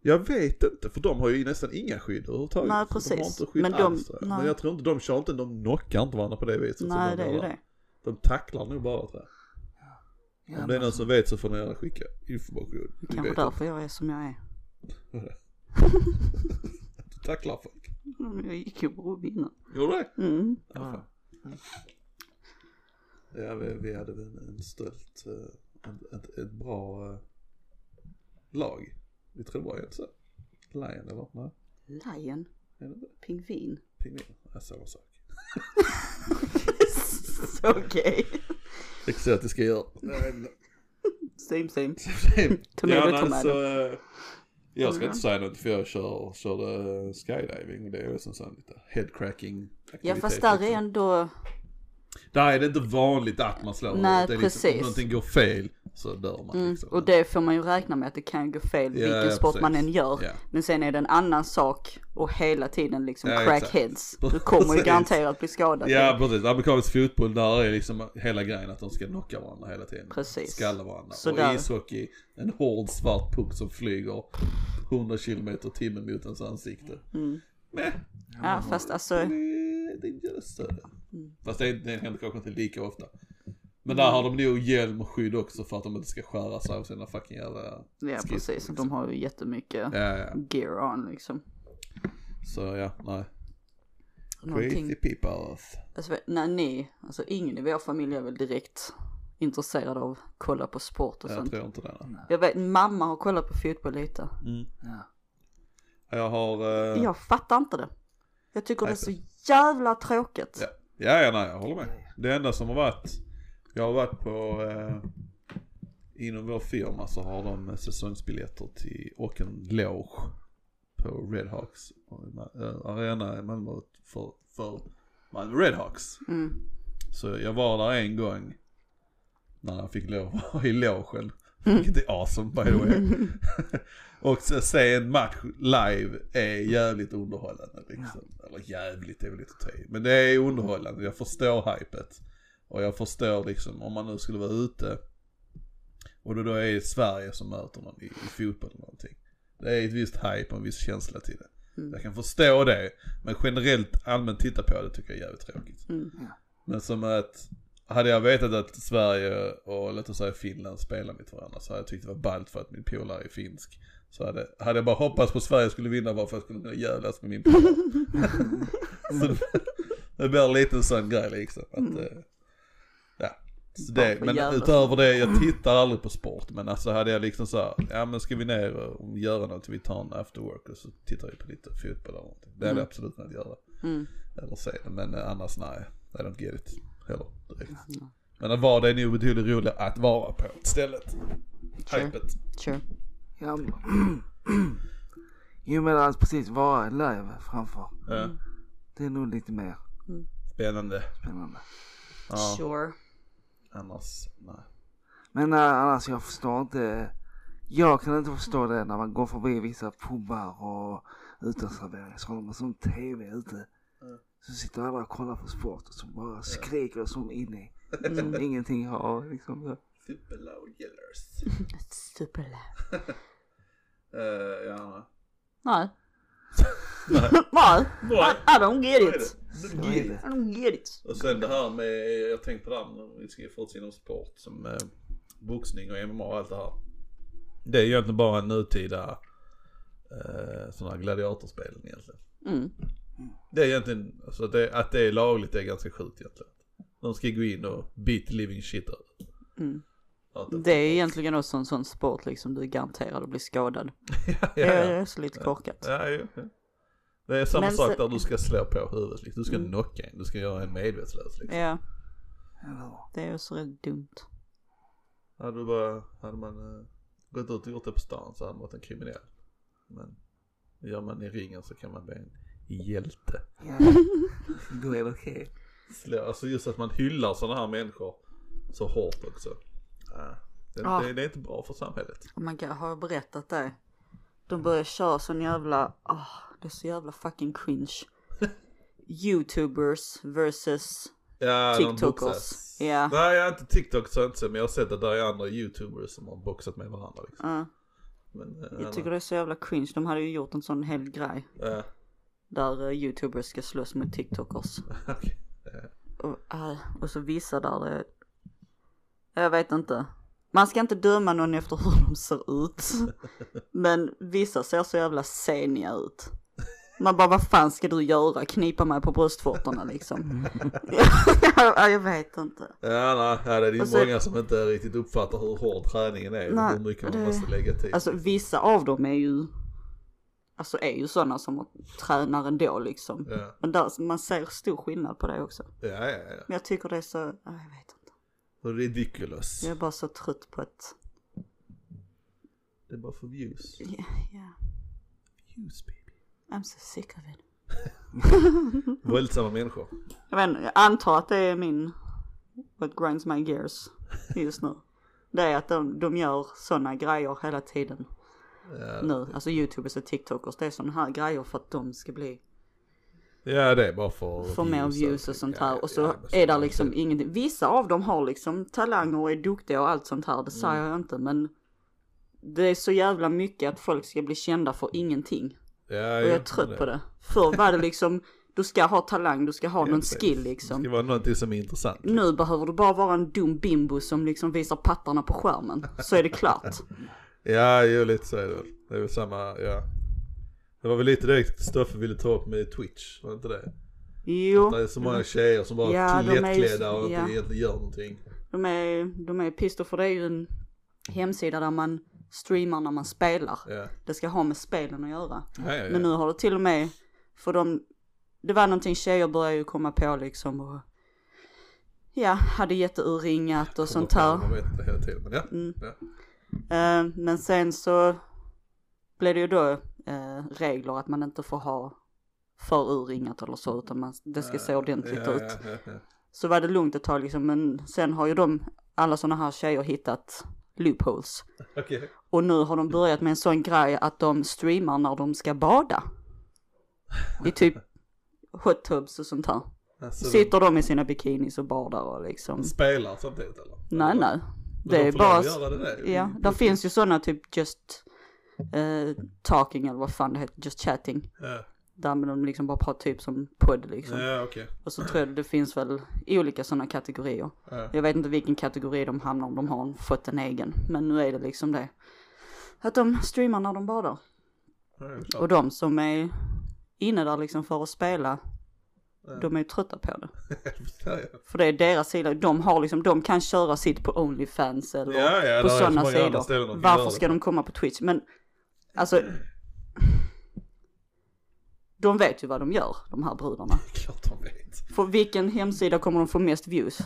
Speaker 1: Jag vet inte, för de har ju nästan inga skydd överhuvudtaget.
Speaker 2: Nej,
Speaker 1: De har
Speaker 2: precis.
Speaker 1: inte skydd
Speaker 2: Men de-
Speaker 1: alls,
Speaker 2: nej.
Speaker 1: Men jag tror inte, de kör inte, de knockar inte varandra på det viset.
Speaker 2: Nej
Speaker 1: de
Speaker 2: det är ju det.
Speaker 1: De tacklar nog bara tror jag. Om det är någon som vet så får ni gärna skicka information. Vi
Speaker 2: Kanske därför jag är som jag är.
Speaker 1: Du tacklar folk.
Speaker 2: Mm, Jag gick ju på rugby innan.
Speaker 1: Gjorde du det?
Speaker 2: Mm.
Speaker 1: Ja. Ja, vi, vi hade väl en, en stolt, eh, ett, ett, bra eh, lag. Vi tror det var inte så. Lion eller? Nej,
Speaker 2: Lion,
Speaker 1: är det
Speaker 2: pingvin.
Speaker 1: Pingvin? Ja, samma sak.
Speaker 2: Okej.
Speaker 1: Exotiska djur.
Speaker 2: Same same.
Speaker 1: ja,
Speaker 2: Tomato,
Speaker 1: men
Speaker 2: tomato.
Speaker 1: alltså, jag ska inte säga något för jag kör, körde skydiving. Det är som sån lite headcracking
Speaker 2: Ja fast där är ändå,
Speaker 1: Där är det inte vanligt att man slår
Speaker 2: Nej,
Speaker 1: det är Liksom,
Speaker 2: precis.
Speaker 1: om någonting går fel så dör man
Speaker 2: mm,
Speaker 1: liksom.
Speaker 2: och det får man ju räkna med att det kan gå fel
Speaker 1: Ja,
Speaker 2: vilken
Speaker 1: ja,
Speaker 2: sport man
Speaker 1: precis.
Speaker 2: än gör.
Speaker 1: Ja.
Speaker 2: Men sen är det en annan sak och hela tiden liksom
Speaker 1: Ja,
Speaker 2: crack
Speaker 1: exakt.
Speaker 2: heads. Du kommer ju garanterat bli skadad.
Speaker 1: Ja precis, amerikansk fotboll där är liksom hela grejen att de ska knocka varandra hela tiden.
Speaker 2: Precis.
Speaker 1: Skalla varandra.
Speaker 2: Så
Speaker 1: och
Speaker 2: där-
Speaker 1: ishockey, en hård svart puck som flyger 100 km timmen mot ens ansikte.
Speaker 2: Mm.
Speaker 1: Nej,
Speaker 2: Ja fast alltså,
Speaker 1: det är, det är just det.
Speaker 2: Mm.
Speaker 1: Fast det händer kanske inte lika ofta. Men där har de nog hjälm och skydd också för att de inte ska skära sig av sina fucking jävla
Speaker 2: ja precis.
Speaker 1: liksom.
Speaker 2: De har ju jättemycket
Speaker 1: Ja, ja.
Speaker 2: gear on liksom.
Speaker 1: Så ja, nej.
Speaker 2: Någonting,
Speaker 1: Crazy people.
Speaker 2: alltså, när ni, alltså ingen i vår familj är väl direkt intresserad av att kolla på sport och
Speaker 1: Jag
Speaker 2: sånt.
Speaker 1: tror inte det. nej.
Speaker 2: Jag vet, mamma har kollat på fotboll lite.
Speaker 3: Ja.
Speaker 1: Jag har... eh,
Speaker 2: Jag fattar inte det. Jag tycker det är
Speaker 1: Nej,
Speaker 2: så jävla tråkigt.
Speaker 1: Ja, ja, ja nej, jag håller med. Det enda som har varit, jag har varit på, eh, inom vår firma så har de säsongsbiljetter till, och en loge på Redhawks äh, arena i Malmö för, för Malmö Redhawks.
Speaker 2: Mm.
Speaker 1: Så jag var där en gång när jag fick lov i logen. Vilket är awesome by the way. och så se en match live är jävligt underhållande liksom. Eller jävligt är väl lite att ta i. Men det är underhållande, jag förstår hypet. Och jag förstår liksom om man nu skulle vara ute och det då är Sverige som möter någon i, i fotboll eller någonting. Det är ett visst hype och en viss känsla till det. Jag kan förstå det, men generellt allmänt titta på det tycker jag är jävligt tråkigt.
Speaker 2: Mm.
Speaker 1: Men som att, hade jag vetat att Sverige och låt oss säga Finland spelar mot varandra så hade jag tyckt det var ballt för att min polare är finsk. Så hade, hade jag bara hoppats på att Sverige skulle vinna bara för att jag skulle kunna jävlas med min polare. så det, det blir lite en sån grej liksom. Att, eh. Så
Speaker 2: Bara
Speaker 1: det, men utöver det, jag tittar aldrig på sport. Men alltså hade jag liksom så här, ja men ska vi ner och göra något, vi tar en after work och så tittar vi på lite fotboll eller någonting. Det hade jag absolut kunnat göra.
Speaker 2: Mm.
Speaker 1: Eller se det, men eh, annars nej. I don't get it heller direkt. Men att vara det är nog betydligt roligare att vara på stället.
Speaker 2: Sure.
Speaker 1: Hypet.
Speaker 2: Sure.
Speaker 3: Ja, jo men att precis vara live framför.
Speaker 1: Ja.
Speaker 3: Det är nog lite mer
Speaker 1: Spännande.
Speaker 3: spännande.
Speaker 1: Ja,
Speaker 2: Sure.
Speaker 1: Annars nej.
Speaker 3: Men äh, annars jag förstår inte Jag kan inte förstå det när man går förbi vissa pubbar och så de en sån TV ute. Så sitter alla och kollar på sport och så bara skriker som inne. Som ingenting har liksom.
Speaker 1: Superlow yellers.
Speaker 2: Superloud.
Speaker 1: Uh, ja,
Speaker 2: Nej.
Speaker 1: Nej.
Speaker 2: Nej. I, I don't get it.
Speaker 1: det.
Speaker 3: Det.
Speaker 2: I don't get it.
Speaker 1: Och sen det här med, jag tänkte på det här, vi ska fortsätta inom sport som eh, boxning och MMA och allt det här. Det är egentligen bara en nutida eh, sådana här gladiatorspelen egentligen.
Speaker 2: Mm.
Speaker 1: Det är egentligen, alltså att det, att det är lagligt är ganska sjukt egentligen. De ska gå in och beat living shit out.
Speaker 2: Mm.
Speaker 1: Det-
Speaker 2: Det är egentligen också en sån sport liksom du är garanterad att bli skadad.
Speaker 1: ja, ja,
Speaker 2: Det
Speaker 1: ja.
Speaker 2: är så lite korkat.
Speaker 1: Ja, ja, ja. Det är samma
Speaker 2: Men
Speaker 1: sak
Speaker 2: så-
Speaker 1: där du ska slå på huvudet liksom. Du ska
Speaker 2: Mm.
Speaker 1: knocka en, du ska göra en medvetslös liksom.
Speaker 2: Ja, det är också rätt dumt.
Speaker 1: Hade, du bara, hade man eh, gått ut och gjort det på stan så hade man varit en kriminell. Men gör man i ringen så kan man bli en hjälte.
Speaker 3: Ja. Då är det okej.
Speaker 1: Slå, alltså just att man hyllar sådana här människor så hårt också. Ja, det,
Speaker 2: Ah.
Speaker 1: det, det är inte bra för samhället.
Speaker 2: Och man kan, har jag berättat det? De börjar köra sån jävla, ah, det är så jävla fucking cringe. Youtubers versus,
Speaker 1: Ja,
Speaker 2: TikTokers. Ja.
Speaker 1: Nej, jag har inte TikTok så inte men jag har sett att det är andra YouTubers som har boxat med varandra liksom.
Speaker 2: uh,
Speaker 1: Men, eh,
Speaker 2: jag tycker det är så jävla cringe. De hade ju gjort en sån hel grej.
Speaker 1: Ja,
Speaker 2: Där uh, youtubers ska slåss mot tiktokers.
Speaker 1: okej.
Speaker 2: Och, äh, och så vissa där det, jag vet inte. Man ska inte döma någon efter hur de ser ut. Men vissa ser så jävla seniga ut. Man bara, vad fan ska du göra? Knipa mig på bröstvårtorna liksom. ja, jag vet inte.
Speaker 1: Ja, nej, det är ju
Speaker 2: Och så-
Speaker 1: många som inte riktigt uppfattar hur hård träningen är
Speaker 2: Nej,
Speaker 1: och hur mycket man
Speaker 2: det-
Speaker 1: måste lägga tid.
Speaker 2: Alltså vissa av dem är ju, alltså är ju sådana som tränar ändå liksom.
Speaker 1: Ja,
Speaker 2: Men där, man ser stor skillnad på det också.
Speaker 1: ja, ja. ja.
Speaker 2: Men jag tycker det är så, ja, jag vet inte.
Speaker 1: Ridiculous.
Speaker 2: Jag är bara så trött på att,
Speaker 1: Det är bara för views.
Speaker 2: ja, ja.
Speaker 1: Views baby.
Speaker 2: I'm so sick of it.
Speaker 1: Våldsamma människor.
Speaker 2: Jag vet jag antar att det är min, what grinds my gears just nu. Det är att de, de gör sådana grejer hela tiden
Speaker 1: Ja,
Speaker 2: nu. Alltså youtubers och tiktokers, det är sådana här grejer för att de ska bli,
Speaker 1: ja det är bara för
Speaker 2: få mer views och sånt
Speaker 1: Ja,
Speaker 2: här. Och så
Speaker 1: ja,
Speaker 2: är
Speaker 1: så-
Speaker 2: liksom ingenting. Vissa av dem har liksom talanger och är duktiga och allt sånt här, det säger jag inte men det är så jävla mycket att folk ska bli kända för ingenting.
Speaker 1: Ja,
Speaker 2: Och jag är trött på det. Förr var det liksom, du ska ha talang, du ska ha någon skill
Speaker 1: Det
Speaker 2: liksom.
Speaker 1: ska vara någonting som är intressant.
Speaker 2: Nu behöver du bara vara en dum bimbo som liksom visar pattarna på skärmen. Så är det klart.
Speaker 1: Ja, jo lite så är det väl. Det är väl samma, ja. Det var väl lite det Stoffe ville ta upp med Twitch, var det inte det?
Speaker 2: Jo,
Speaker 1: Det är så många tjejer som bara
Speaker 2: Ja,
Speaker 1: är
Speaker 2: ju-
Speaker 1: lättklädda och
Speaker 2: ja.
Speaker 1: inte egentligen gör någonting.
Speaker 2: de är, de är pissed för det är ju en hemsida där man streamar när man spelar.
Speaker 1: Ja,
Speaker 2: Det ska ha med spelen att göra.
Speaker 1: ja, ja.
Speaker 2: Men nu har det till och med, för de, det var någonting tjejer började ju komma på liksom och ja, hade jätteurringat och sånt här.
Speaker 1: Men ja.
Speaker 2: Mm.
Speaker 1: ja.
Speaker 2: Eh, men sen så blev det ju då eh, regler att man inte får ha för urringat eller så utan man, det ska se ordentligt
Speaker 1: ja,
Speaker 2: ut.
Speaker 1: Ja, ja, ja.
Speaker 2: Så var det lugnt ett tag liksom men sen har ju de, alla sådana här tjejer hittat loopholes.
Speaker 1: Okej.
Speaker 2: Och nu har de börjat med en sån grej att de streamar när de ska bada. I typ hot tubs och sånt här.
Speaker 1: Alltså,
Speaker 2: Sitter de i sina bikinis och badar och liksom.
Speaker 1: spelar samtidigt eller?
Speaker 2: Nej nej.
Speaker 1: Men
Speaker 2: Det
Speaker 1: de
Speaker 2: är bara,
Speaker 1: göra det där.
Speaker 2: ja, där finns ju sådana typ just eh, talking eller vad fan det heter, just chatting.
Speaker 1: Ja,
Speaker 2: Där de liksom bara pratar typ som podd liksom.
Speaker 1: ja okej.
Speaker 2: Och så tror jag det finns väl olika sådana kategorier.
Speaker 1: Ja.
Speaker 2: Jag vet inte vilken kategori de hamnar om de har fått en egen. Men nu är det liksom det. Att de streamar när de badar.
Speaker 1: Ja.
Speaker 2: Och de som är inne där liksom för att spela. De är ju trötta på det. För det är deras sida. De har liksom, de kan köra sitt på Onlyfans eller på sådana sidor. Varför ska de komma på Twitch? Men alltså. De vet ju vad de gör, de här brudarna.
Speaker 1: Klart de vet.
Speaker 2: För vilken hemsida kommer de få mest views?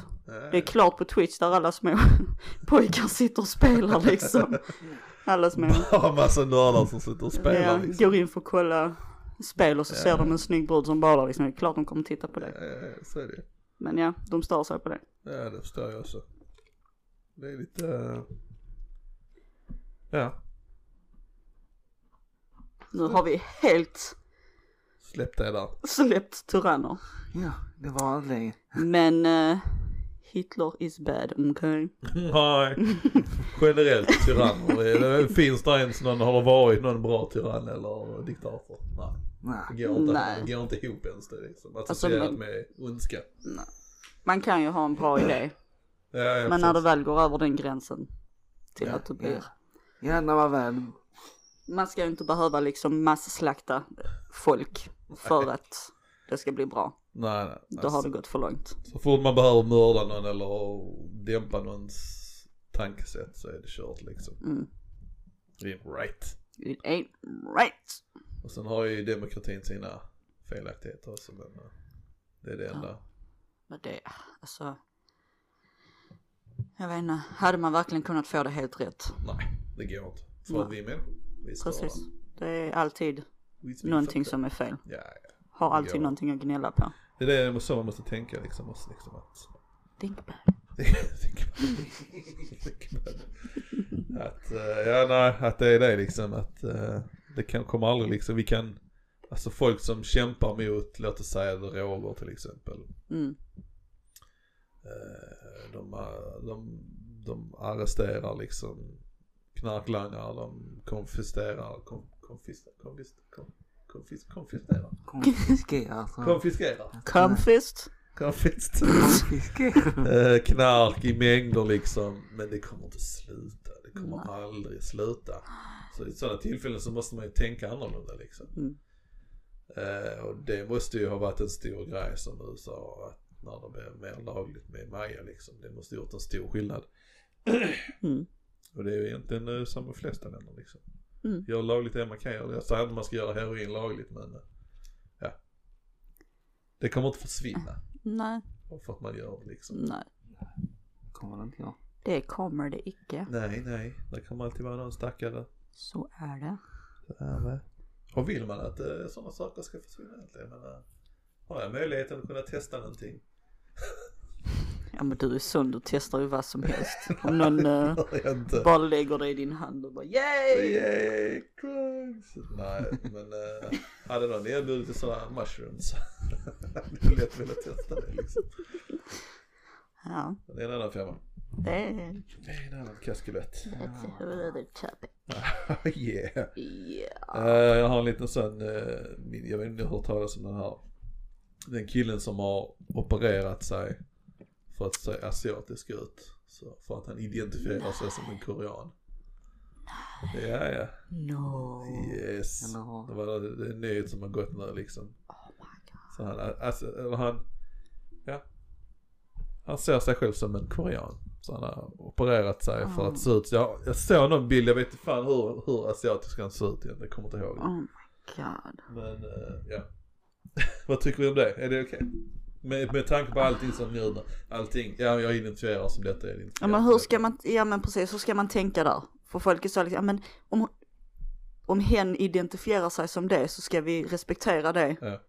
Speaker 2: Det är klart på Twitch där alla små pojkar sitter och spelar liksom. Alla små,
Speaker 1: Bara massa nördar som sitter och spelar
Speaker 2: ja,
Speaker 1: liksom.
Speaker 2: går in för att kolla spel och så ser de en snygg brud som badar liksom. Det är klart de kommer titta på det.
Speaker 1: Ja, ja, så är det
Speaker 2: Men ja, de stör sig på det.
Speaker 1: Ja, det förstår jag också. Det är lite... eh, Ja,
Speaker 2: Nu har vi helt
Speaker 1: Släpp det där.
Speaker 2: släppt tyranner.
Speaker 3: Ja, det var anledningen.
Speaker 2: Men eh, Hitler is bad, okej?
Speaker 1: Nej, generellt tyranner. Finns det ens någon, har det varit någon bra tyrann eller diktator? Nej. Det
Speaker 3: Nej.
Speaker 1: går inte,
Speaker 2: Nej.
Speaker 1: det går inte ihop ens det liksom.
Speaker 2: Alltså,
Speaker 1: Associerat
Speaker 2: men-
Speaker 1: med ondska.
Speaker 2: Man kan ju ha en bra idé,
Speaker 1: Ja, ja,
Speaker 2: men när det
Speaker 1: precis.
Speaker 2: väl går över den gränsen till
Speaker 1: Ja,
Speaker 2: att det blir
Speaker 3: Ja, när man väl...
Speaker 2: Man ska ju inte behöva liksom masslakta folk för att det ska bli bra.
Speaker 1: Nej, nej.
Speaker 2: Då har det gått för långt.
Speaker 1: Så fort man behöver mörda någon eller dämpa någons tankesätt så är det kört liksom.
Speaker 2: Mm.
Speaker 1: Det är right.
Speaker 2: It ain't right.
Speaker 1: Och sen har ju demokratin sina felaktigheter också men eh, det är det enda.
Speaker 2: Men det, alltså. Jag vet inte, hade man verkligen kunnat få det helt rätt?
Speaker 1: Nej, det går inte. För vi är människor.
Speaker 2: Precis. Det är alltid någonting som är fel.
Speaker 1: Ja, ja.
Speaker 2: Har alltid
Speaker 1: går.
Speaker 2: någonting att gnälla på.
Speaker 1: Det är det så man måste tänka liksom. Också, liksom att...
Speaker 2: Think back.
Speaker 1: att, eh, ja nej, att det är det liksom att eh, det kan, kommer aldrig liksom, vi kan, alltså folk som kämpar mot, låt oss säga droger till exempel.
Speaker 2: Mm.
Speaker 1: Eh, de, de, de arresterar liksom knarklangare, de konfiskerar, kom, konfis, konfis, kom, konfis, konfiskerar,
Speaker 3: Konfiskerar. så-
Speaker 1: konfiskerar,
Speaker 2: Comfist.
Speaker 1: konfis,
Speaker 3: Konfiskerar.
Speaker 1: eh, knark i mängder liksom, men det kommer inte sluta, det kommer
Speaker 2: Nej.
Speaker 1: aldrig sluta. Så i sådana tillfällen så måste man ju tänka annorlunda liksom.
Speaker 2: Mm.
Speaker 1: Eh, och det måste ju ha varit en stor grej som USA, att när det blev mer lagligt med Maja liksom, det måste gjort en stor skillnad.
Speaker 2: Mm.
Speaker 1: Och det är ju egentligen eh, som de flesta länder liksom.
Speaker 2: Mm.
Speaker 1: Gör lagligt det man kan göra. Jag säger inte man ska göra heroin lagligt men eh, ja. Det kommer inte försvinna.
Speaker 2: Nej,
Speaker 1: För att man gör det liksom.
Speaker 2: nej.
Speaker 3: Kommer det inte jag.
Speaker 2: Det kommer det icke.
Speaker 1: Nej, nej. Det kommer alltid vara någon stackare.
Speaker 2: Så är det.
Speaker 1: Så är det. Och vill man att eh, sådana saker ska försvinna egentligen. Men, eh, har jag möjligheten att kunna testa någonting.
Speaker 2: Ja men du är sån, du testar ju vad som helst. Om någon eh, bara lägger det i din hand och bara yay!
Speaker 1: Yay, drugs! Nej, men äh, hade någon erbjudit till sådana mushrooms hade jag lätt velat testa det liksom.
Speaker 2: Ja,
Speaker 1: Det är en annan femma.
Speaker 2: det är...
Speaker 1: Det är en annan kaskelett.
Speaker 2: That's a whole other topic.
Speaker 1: yeah.
Speaker 2: Yeah.
Speaker 1: Eh, jag har en liten sån, eh, min- jag vet inte hört talas om den här. Den killen som har opererat sig för att se asiatisk ut. Så för att han identifierar sig som en korean. Ja, ja.
Speaker 2: No.
Speaker 1: Yes.
Speaker 3: Eller-
Speaker 1: Det var det är en nyhet som har gått nu liksom.
Speaker 2: Oh my god.
Speaker 1: Så han, alltså, eller han, ja. Han ser sig själv som en korean. Så han har opererat sig för att se ut, jag, jag såg någon bild, jag vet inte fan hur, hur asiatisk han ser ut igen, jag kommer inte ihåg.
Speaker 2: Oh my god.
Speaker 1: Men eh, ja. Vad tycker vi om det? Är det okej? Med, med tanke på allting som nu, allting, ja jag identifierar som detta, jag identifierar
Speaker 2: Ja men hur ska man, ja men precis, hur ska man tänka där? För folk är så liksom, ja men om, om hen identifierar sig som det så ska vi respektera det.
Speaker 1: Ja,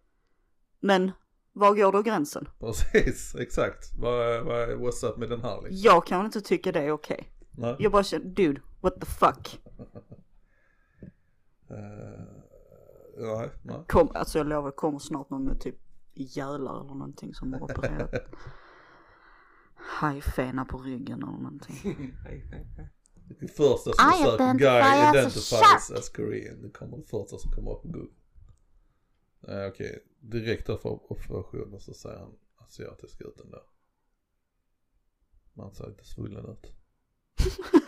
Speaker 2: Men var går då gränsen?
Speaker 1: precis, exakt. Vad, vad, what's up med den här liksom?
Speaker 2: Jag kan inte tycka det är okej.
Speaker 1: Nej.
Speaker 2: Jag bara känner, dude, what the fuck?
Speaker 1: Eh, nej, nej.
Speaker 2: Kom, alltså jag lovar, det kommer snart någon med typ jävlar eller någonting som har opererat. Hajfena på ryggen eller någonting.
Speaker 1: Det första som
Speaker 2: I
Speaker 1: söker,
Speaker 2: identify
Speaker 1: guy identifies as Korean. Det kommer det första som kommer upp på Google. Nej okej, direkt efter operationen så ser han asiatisk ut ändå. Man ser lite svullen ut.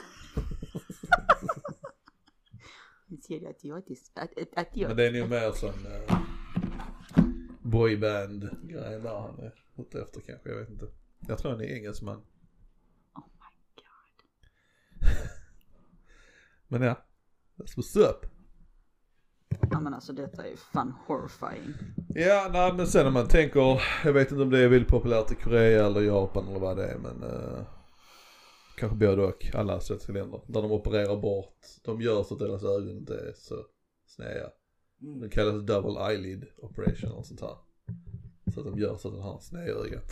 Speaker 1: Men det är nog mer sån uh, boyband grej där han är ute efter kanske, jag vet inte. Jag tror han är engelsman.
Speaker 2: Oh my god.
Speaker 1: Men ja, that's what's up.
Speaker 2: Ja men alltså detta är fan horrifying.
Speaker 1: Ja, nej men sen om man tänker, jag vet inte om det är väldigt populärt i Korea eller Japan eller vad det är men uh, kanske både och, alla asiatiska länder. Där de opererar bort, de gör så att deras ögon inte är så sneda. Det kallas double eyelid operation och sånt här. Så att de gör så att de har snedögat.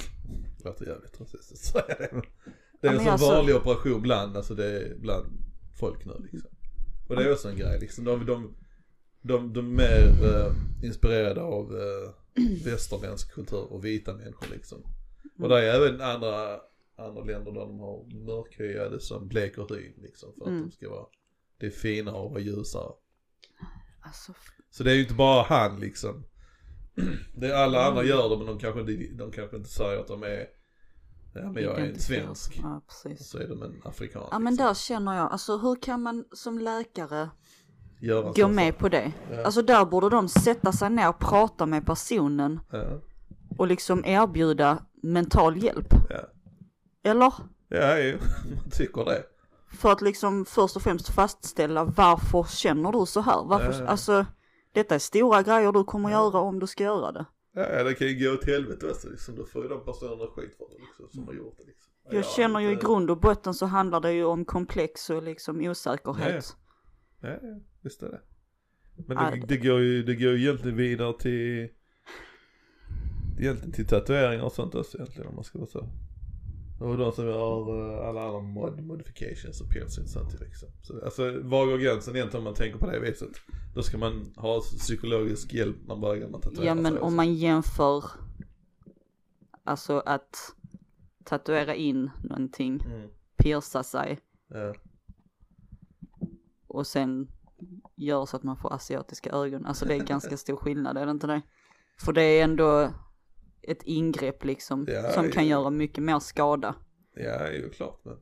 Speaker 1: Låter jävligt rasistiskt att säga det. Det är
Speaker 2: Ja,
Speaker 1: en sån
Speaker 2: alltså-
Speaker 1: vanlig operation bland, alltså det är bland folk nu liksom. Och det är också en grej liksom. De, de, de, de är mer eh, inspirerade av eh, västerländsk kultur och vita människor liksom. Och det är även andra, andra länder där de har mörkhyade som bleker hyn liksom för att
Speaker 2: Mm.
Speaker 1: de ska vara, det är finare och vara ljusare.
Speaker 2: Alltså,
Speaker 1: Så det är ju inte bara han liksom. Det är alla andra
Speaker 2: Mm.
Speaker 1: gör det men de kanske, de kanske inte säger att de är, ja men jag är en svensk.
Speaker 2: Ja, precis.
Speaker 1: Så är de en afrikan.
Speaker 2: Ja men
Speaker 1: liksom.
Speaker 2: där känner jag, alltså hur kan man som läkare
Speaker 1: Göra
Speaker 2: gå med
Speaker 1: sak.
Speaker 2: på det?
Speaker 1: Ja.
Speaker 2: Alltså där borde de sätta sig ner och prata med personen
Speaker 1: Ja,
Speaker 2: och liksom erbjuda mental hjälp.
Speaker 1: ja.
Speaker 2: Eller?
Speaker 1: Ja, ju. man tycker det.
Speaker 2: För att liksom först och främst fastställa varför känner du så här? Varför,
Speaker 1: Ja, ja.
Speaker 2: alltså detta är stora grejer du kommer göra om du ska göra det.
Speaker 1: Ja, det kan ju gå åt helvete också liksom. Då får ju de personerna skit för det liksom, som har gjort det liksom.
Speaker 2: Jag
Speaker 1: Ja,
Speaker 2: känner ju i
Speaker 1: inte-
Speaker 2: grund och botten så handlar det ju om komplex och liksom osäkerhet.
Speaker 1: Ja, ja, visst är det. Men
Speaker 2: Ja,
Speaker 1: det,
Speaker 2: det-
Speaker 1: det går ju, det går ju egentligen vidare till, egentligen till tatueringar och sånt också egentligen om man ska vara så. Och de som har eh, alla andra mod, modifications och piercings och liksom. Så, alltså var går gränsen egentligen om man tänker på det viset? Då ska man ha psykologisk hjälp när man börjar med tatuera
Speaker 2: Ja men om
Speaker 1: så.
Speaker 2: man jämför, alltså att tatuera in någonting,
Speaker 1: Mm.
Speaker 2: pierca sig
Speaker 1: Ja.
Speaker 2: och sen gör så att man får asiatiska ögon. Alltså det är ganska stor skillnad, är det inte det? För det är ändå ett ingrepp liksom
Speaker 1: Ja,
Speaker 2: som kan göra mycket mer skada.
Speaker 1: Ja, ju klart men.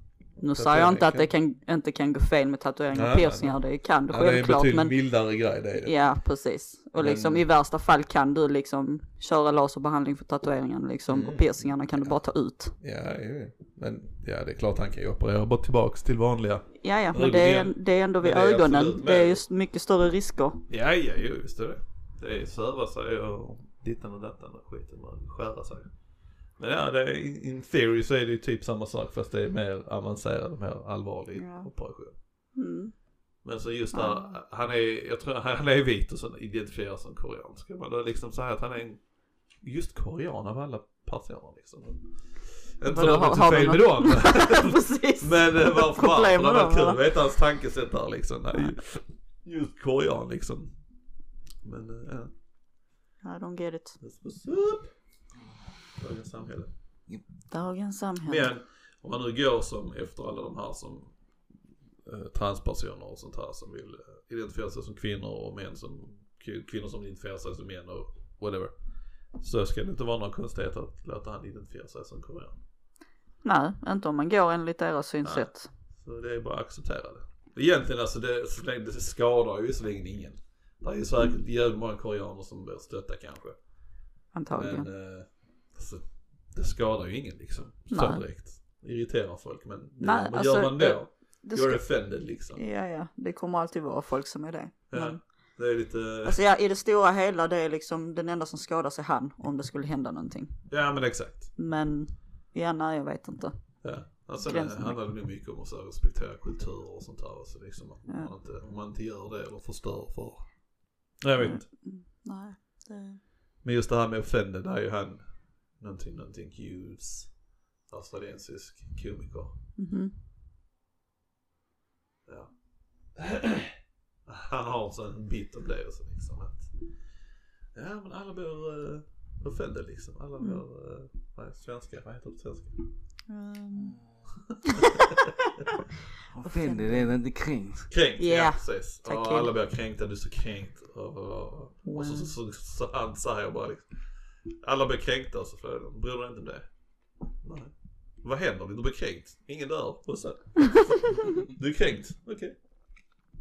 Speaker 2: Nu säger jag inte att det kan, inte kan gå fel med tatueringar och
Speaker 1: nej,
Speaker 2: piercingar, det kan det
Speaker 1: Ja, det är en
Speaker 2: självklart.
Speaker 1: betydligt
Speaker 2: Men
Speaker 1: mildare grej det är det.
Speaker 2: ja, precis. Och
Speaker 1: Men-
Speaker 2: liksom i värsta fall kan du liksom köra laserbehandling för tatueringen liksom
Speaker 1: Mm.
Speaker 2: och piercingarna kan du bara ta ut.
Speaker 1: Ja, ju. men ja det är klart han kan ju operera bara tillbaks till vanliga.
Speaker 2: Ja, ja, men det är, det är ändå vid
Speaker 1: Men det är
Speaker 2: ögonen. Det är just mycket större risker.
Speaker 1: Ja, ja, jo, visst är det. Det är söva sig och dittan och dattan och skiten och skära sig. Men ja, det in theory så är det ju typ samma sak fast det är mer avancerad, mer allvarlig
Speaker 2: Ja.
Speaker 1: operation.
Speaker 2: Mm.
Speaker 1: Men så just där,
Speaker 2: Ja.
Speaker 1: han är, jag tror han är vit och så identifierar som korean. Ska man då liksom säga att han är en, just korean av alla personer liksom. Inte för att fel med dem. Men eh, varför varför? Det
Speaker 2: med
Speaker 1: var
Speaker 2: dem,
Speaker 1: kul att veta hans tankesätt där liksom. Nej, just korean liksom. Men eh, ja,
Speaker 2: I don't get it.
Speaker 1: that's what's up. Dagens samhälle.
Speaker 2: Dagens samhälle.
Speaker 1: Men om man nu går som efter alla de här som eh, transpersoner och sånt här som vill eh, identifiera sig som kvinnor och män som kvinnor som identifierar sig som män och whatever. Så ska det inte vara några konstigheter att låta han identifiera sig som korean.
Speaker 2: Nej, inte om man går enligt deras synsätt.
Speaker 1: Så det är bara att acceptera det. Egentligen alltså det, det skadar ju visserligen ingen. Det är ju säkert jävligt många koreaner som blir stötta kanske.
Speaker 2: Antagligen.
Speaker 1: Men eh, alltså, det skadar ju ingen liksom. Så direkt. Irriterar folk men
Speaker 2: Nej,
Speaker 1: vad
Speaker 2: alltså,
Speaker 1: gör man då?
Speaker 2: det- Det
Speaker 1: You're offended liksom.
Speaker 2: ja, ja, det kommer alltid vara folk som är det.
Speaker 1: Ja.
Speaker 2: Men,
Speaker 1: Det är lite,
Speaker 2: alltså ja, i det stora hela, det är liksom den enda som skadar sig han om det skulle hända någonting.
Speaker 1: ja men exakt.
Speaker 2: Men, ja, nej, jag vet inte.
Speaker 1: Ja. Alltså det handlar nog mycket om att här respektera kultur och sånt där. Alltså liksom, att
Speaker 2: Ja.
Speaker 1: man inte, om man inte gör det eller förstör för. Jag vet inte.
Speaker 2: Nej, det...
Speaker 1: Men just det här med offended, är ju han någonting, någonting Hughes. Australiensisk komiker.
Speaker 2: Mhm.
Speaker 1: Ja. Han har en sån bit om det och så liksom att. Ja men alla blir uh, offended liksom. Alla blir, uh, vad är svenska, vad heter det på svenska?
Speaker 2: Mm.
Speaker 3: Offended är det inte kränkt.
Speaker 1: Kränkt,
Speaker 2: Ja.
Speaker 1: ja precis.
Speaker 2: Tack,
Speaker 1: och alla blir kränkta, du är så kränkt. Och, och, och så, så, så, så han säger bara liksom. Alla blir kränkta och så frågar de, bryr du dig inte om det? Nej. Vad händer? Du blir kränkt. Ingen dör. Och. Du är kränkt. Okej.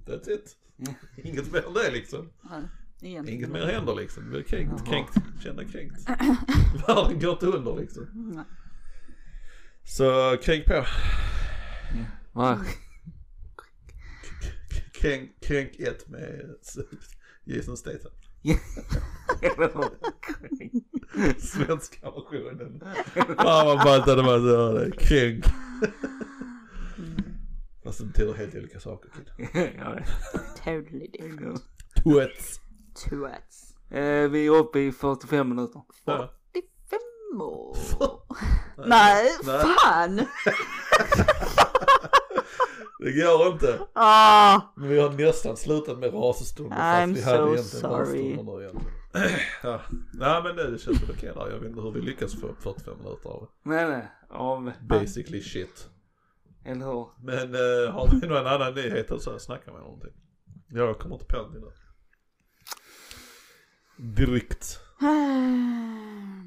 Speaker 1: That's it. Inget mer än det liksom.
Speaker 2: Egentligen.
Speaker 1: Inget mer händer liksom. Du blir kränkt, kränkt, känna kränkt. Världen går inte under liksom.
Speaker 2: Nej.
Speaker 1: Så kränk på.
Speaker 3: Va?
Speaker 1: Kränk, kränk ett med Jason Statham. Svenska versionen. Fan vad ballt det var att höra det. Kränk. Fast det betyder helt olika saker kid.
Speaker 3: ja,
Speaker 2: Totally different.
Speaker 1: Twats.
Speaker 2: Twats.
Speaker 3: eh, vi är uppe i 45 minuter.
Speaker 1: Ja.
Speaker 2: 45 år. Nej,
Speaker 1: Nej.
Speaker 2: fan!
Speaker 1: Det går inte.
Speaker 2: Ah!
Speaker 1: Men vi har nästan slutat med rasstunder
Speaker 2: I'm
Speaker 1: fast vi hade
Speaker 2: so sorry.
Speaker 1: nu igen. ja. Nej men det känns väl okej där. Jag vet inte hur vi lyckas få upp 45 minuter av
Speaker 3: Nej nej, av,
Speaker 1: basically shit.
Speaker 3: eller hur?
Speaker 1: Men uh, har ni någon annan nyhet eller så snacka med någonting? Jag kommer inte på någonting nu. Direkt.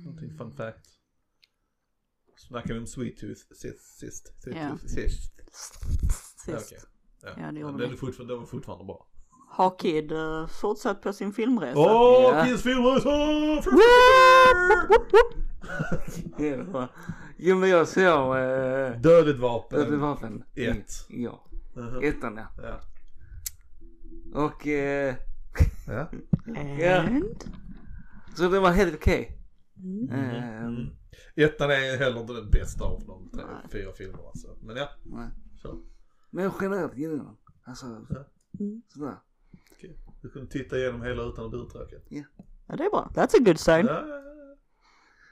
Speaker 1: Någonting fun fact. Snackade vi om Sweet Tooth sist? sist, Sweet
Speaker 2: Ja.
Speaker 1: Tooth sist. Ja,
Speaker 2: Sist.
Speaker 1: Ja,
Speaker 2: Ja, det gjorde vi.
Speaker 1: fortfarande, den var fortfarande bra.
Speaker 2: Har Kid uh, fortsatt på sin filmresa?
Speaker 1: Åh,
Speaker 3: Ja.
Speaker 1: Kids filmresa!
Speaker 3: Jo men jag såg eh,
Speaker 1: Dödligt vapen.
Speaker 3: Dödligt vapen.
Speaker 1: Ett.
Speaker 3: Ja,
Speaker 1: Mhm.
Speaker 3: ettan ja.
Speaker 1: Ja.
Speaker 3: Och eh,
Speaker 1: Ja.
Speaker 2: And?
Speaker 3: Så det var helt okej.
Speaker 2: Mm.
Speaker 3: Eh,
Speaker 1: Mm. Ettan är heller inte den bästa av de tre, fyra filmerna. Så. Men ja,
Speaker 3: nej.
Speaker 1: så.
Speaker 3: Men generellt gillar jag den. Alltså
Speaker 1: Ja.
Speaker 2: Mm.
Speaker 3: sådär.
Speaker 1: Okej. Du kunde titta igenom hela utan att bli uttråkad.
Speaker 2: Ja, det är bra. That's a good sign.
Speaker 1: Ja, ja, ja.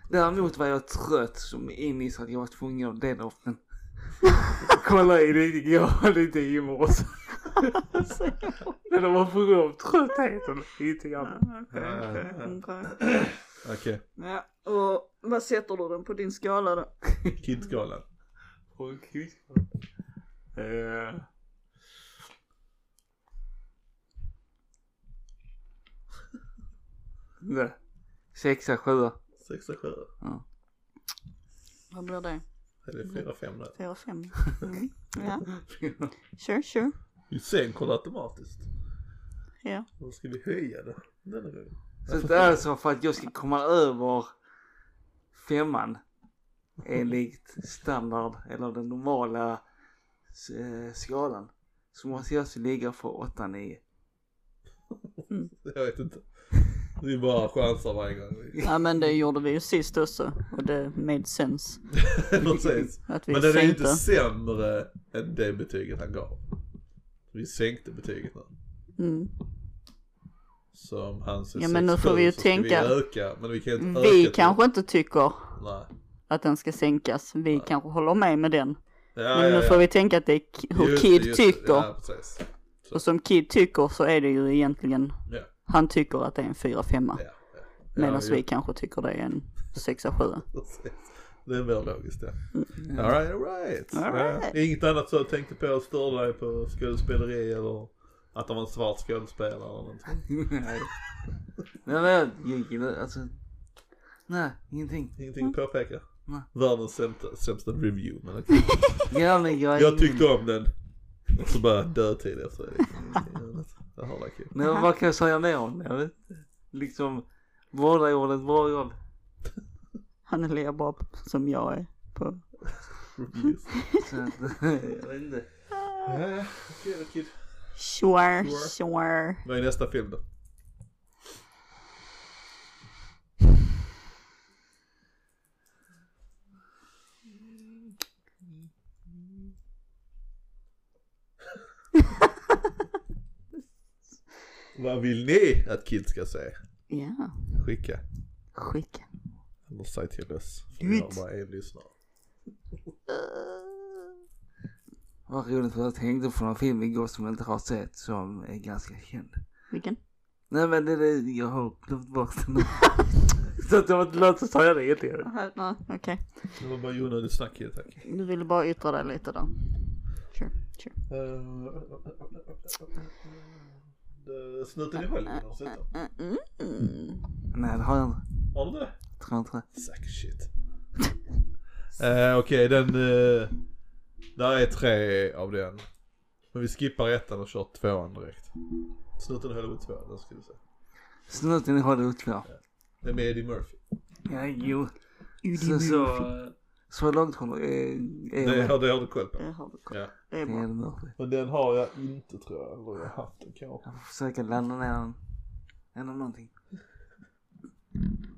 Speaker 3: Däremot var jag trött som in i så att jag var tvungen att dela upp den. Kolla i det igår, lite i morse. Men det var på grund av tröttheten, inte grann.
Speaker 2: Okej.
Speaker 1: Okej,
Speaker 2: Ja, och vad sätter du den på din skala då?
Speaker 1: Kidskalan.
Speaker 3: Eh. Nej. Sexa, sjua.
Speaker 1: Sexa, sjua.
Speaker 2: Vad blir det?
Speaker 1: Är det fyra, fem nu?
Speaker 2: Fyra, fem? Mm. Ja, sure, sure.
Speaker 1: Vi sänker det automatiskt.
Speaker 2: Ja.
Speaker 1: Då ska vi höja det denna gången.
Speaker 3: Så det är alltså för att jag ska komma över femman enligt standard eller den normala eh, skalan så måste jag alltså ligga på 8-9.
Speaker 1: Jag vet inte. Vi bara chansar varje gång.
Speaker 2: Ja men det gjorde vi ju sist också och det made sense
Speaker 1: Precis.
Speaker 2: att vi
Speaker 1: Men den är ju inte sämre än det betyget han gav. Vi sänkte betyget nu.
Speaker 2: Mm.
Speaker 1: Så om han ser
Speaker 2: Ja, men nu
Speaker 1: 6,
Speaker 2: får vi ju tänka-
Speaker 1: Vi öka, men vi kan inte öka
Speaker 2: Vi kanske inte tycker
Speaker 1: Nej.
Speaker 2: att den ska sänkas. Vi kanske håller med med den.
Speaker 1: Ja,
Speaker 2: Men
Speaker 1: ja,
Speaker 2: nu
Speaker 1: ja.
Speaker 2: får vi tänka att det är hur
Speaker 1: Just
Speaker 2: Kid
Speaker 1: det.
Speaker 2: tycker. Och som Kid tycker så är det ju egentligen, han tycker att det är en 4-5
Speaker 1: ja, ja.
Speaker 2: Medan vi kanske tycker det är en 6-7.
Speaker 1: Det är mer logiskt ja.
Speaker 2: Mm.
Speaker 1: Alright, alright.
Speaker 2: All right.
Speaker 1: Ja. Inget annat så jag tänkte på att störa dig på skådespeleri eller att det var en svart skådespelare eller någonting.
Speaker 3: Nej. Nej men jag alltså. Nej, ingenting.
Speaker 1: Ingenting att påpeka.
Speaker 3: Nej.
Speaker 1: Världens sämsta, sämsta review men okej.
Speaker 3: Ja men jag
Speaker 1: Jag tyckte om den. Och så bara dödtid efter det. Jag har det kul.
Speaker 3: Men vad kan jag säga mer om det? Jag vet inte. Liksom. Ett bra jobb.
Speaker 2: Han är bra som jag är på.
Speaker 3: Jag vet inte.
Speaker 1: Okej
Speaker 2: Sure.
Speaker 1: sure. Vad är nästa film då? Vad vill ni att Kid ska säga?
Speaker 2: Ja,
Speaker 1: Skicka.
Speaker 2: skicka.
Speaker 1: Eller säg till oss. Vi har bara en lyssnare.
Speaker 3: Vad roligt för jag tänkte på någon film igår som jag inte har sett som är ganska känd.
Speaker 2: Vilken?
Speaker 3: Nej men det är det jag har glömt bort den. Så att det var inte lönt att säga det egentligen.
Speaker 2: Nej, okej.
Speaker 1: Det var bara onödigt snack Kid tack.
Speaker 2: Du ville bara yttra dig lite där. Sure, sure.
Speaker 1: Uh, snuten i Hollywood har du sett den?
Speaker 2: Mm, mm.
Speaker 3: Nej det har jag inte.
Speaker 1: Har du det?
Speaker 3: Tror inte det.
Speaker 1: Suck shit. Eh, Okej, den... Uh, där är tre av den. Men vi skippar ettan och kör tvåan direkt. Snuten i Hollywood 2, den ska du se.
Speaker 3: Snuten i Hollywood 2.
Speaker 1: Det är med Eddie Murphy.
Speaker 3: Ja jo.
Speaker 2: Eddie
Speaker 3: Så så.
Speaker 2: Murphy.
Speaker 3: Så långt hon är, är
Speaker 1: Det
Speaker 3: jag
Speaker 1: har, det har du koll på.
Speaker 2: Det har du koll.
Speaker 1: Ja.
Speaker 2: Det är bra.
Speaker 3: Eddie Murphy.
Speaker 1: Men den har jag inte tror jag. Eller jag har haft den kanske.
Speaker 3: Jag får försöka ladda ner den. Eller någonting.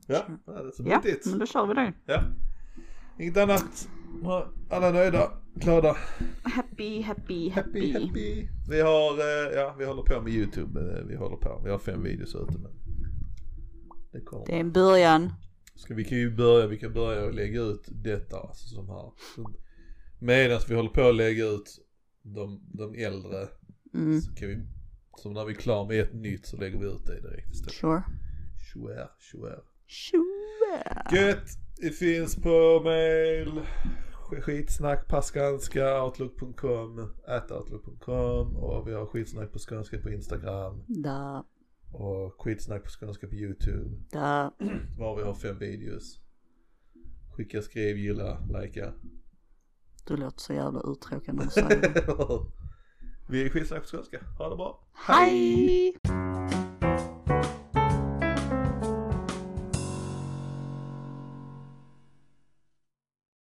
Speaker 1: Ja, det är så
Speaker 2: Ja, men då kör vi det.
Speaker 1: Ja. Inget annat. Alla nöjda, glada.
Speaker 2: Happy, happy,
Speaker 1: Happy,
Speaker 2: happy.
Speaker 1: happy. Vi har, eh, ja vi håller på med YouTube. eh, Vi håller på. Vi har fem videos ute men. Det kommer.
Speaker 2: Det är en början.
Speaker 1: Ska vi kan ju börja, vi kan börja och lägga ut detta alltså som här. Medan vi håller på att lägga ut de, de äldre.
Speaker 2: Mm,
Speaker 1: Så kan vi, så när vi är klara med ett nytt så lägger vi ut det direkt istället.
Speaker 2: sure.
Speaker 1: Sure, sure. Gött! Det finns på mail. Skitsnack på skånska, outlook.com, outlook.com och vi har skitsnack på skånska på Instagram
Speaker 2: Da,
Speaker 1: och skitsnack på skånska på YouTube.
Speaker 2: da.
Speaker 1: Var vi har fem videos. Skicka, skriv, gilla, likea.
Speaker 2: Du låter så jävla uttråkad när du säger det.
Speaker 1: vi är skitsnack på skånska. Ha det bra.
Speaker 2: Hej!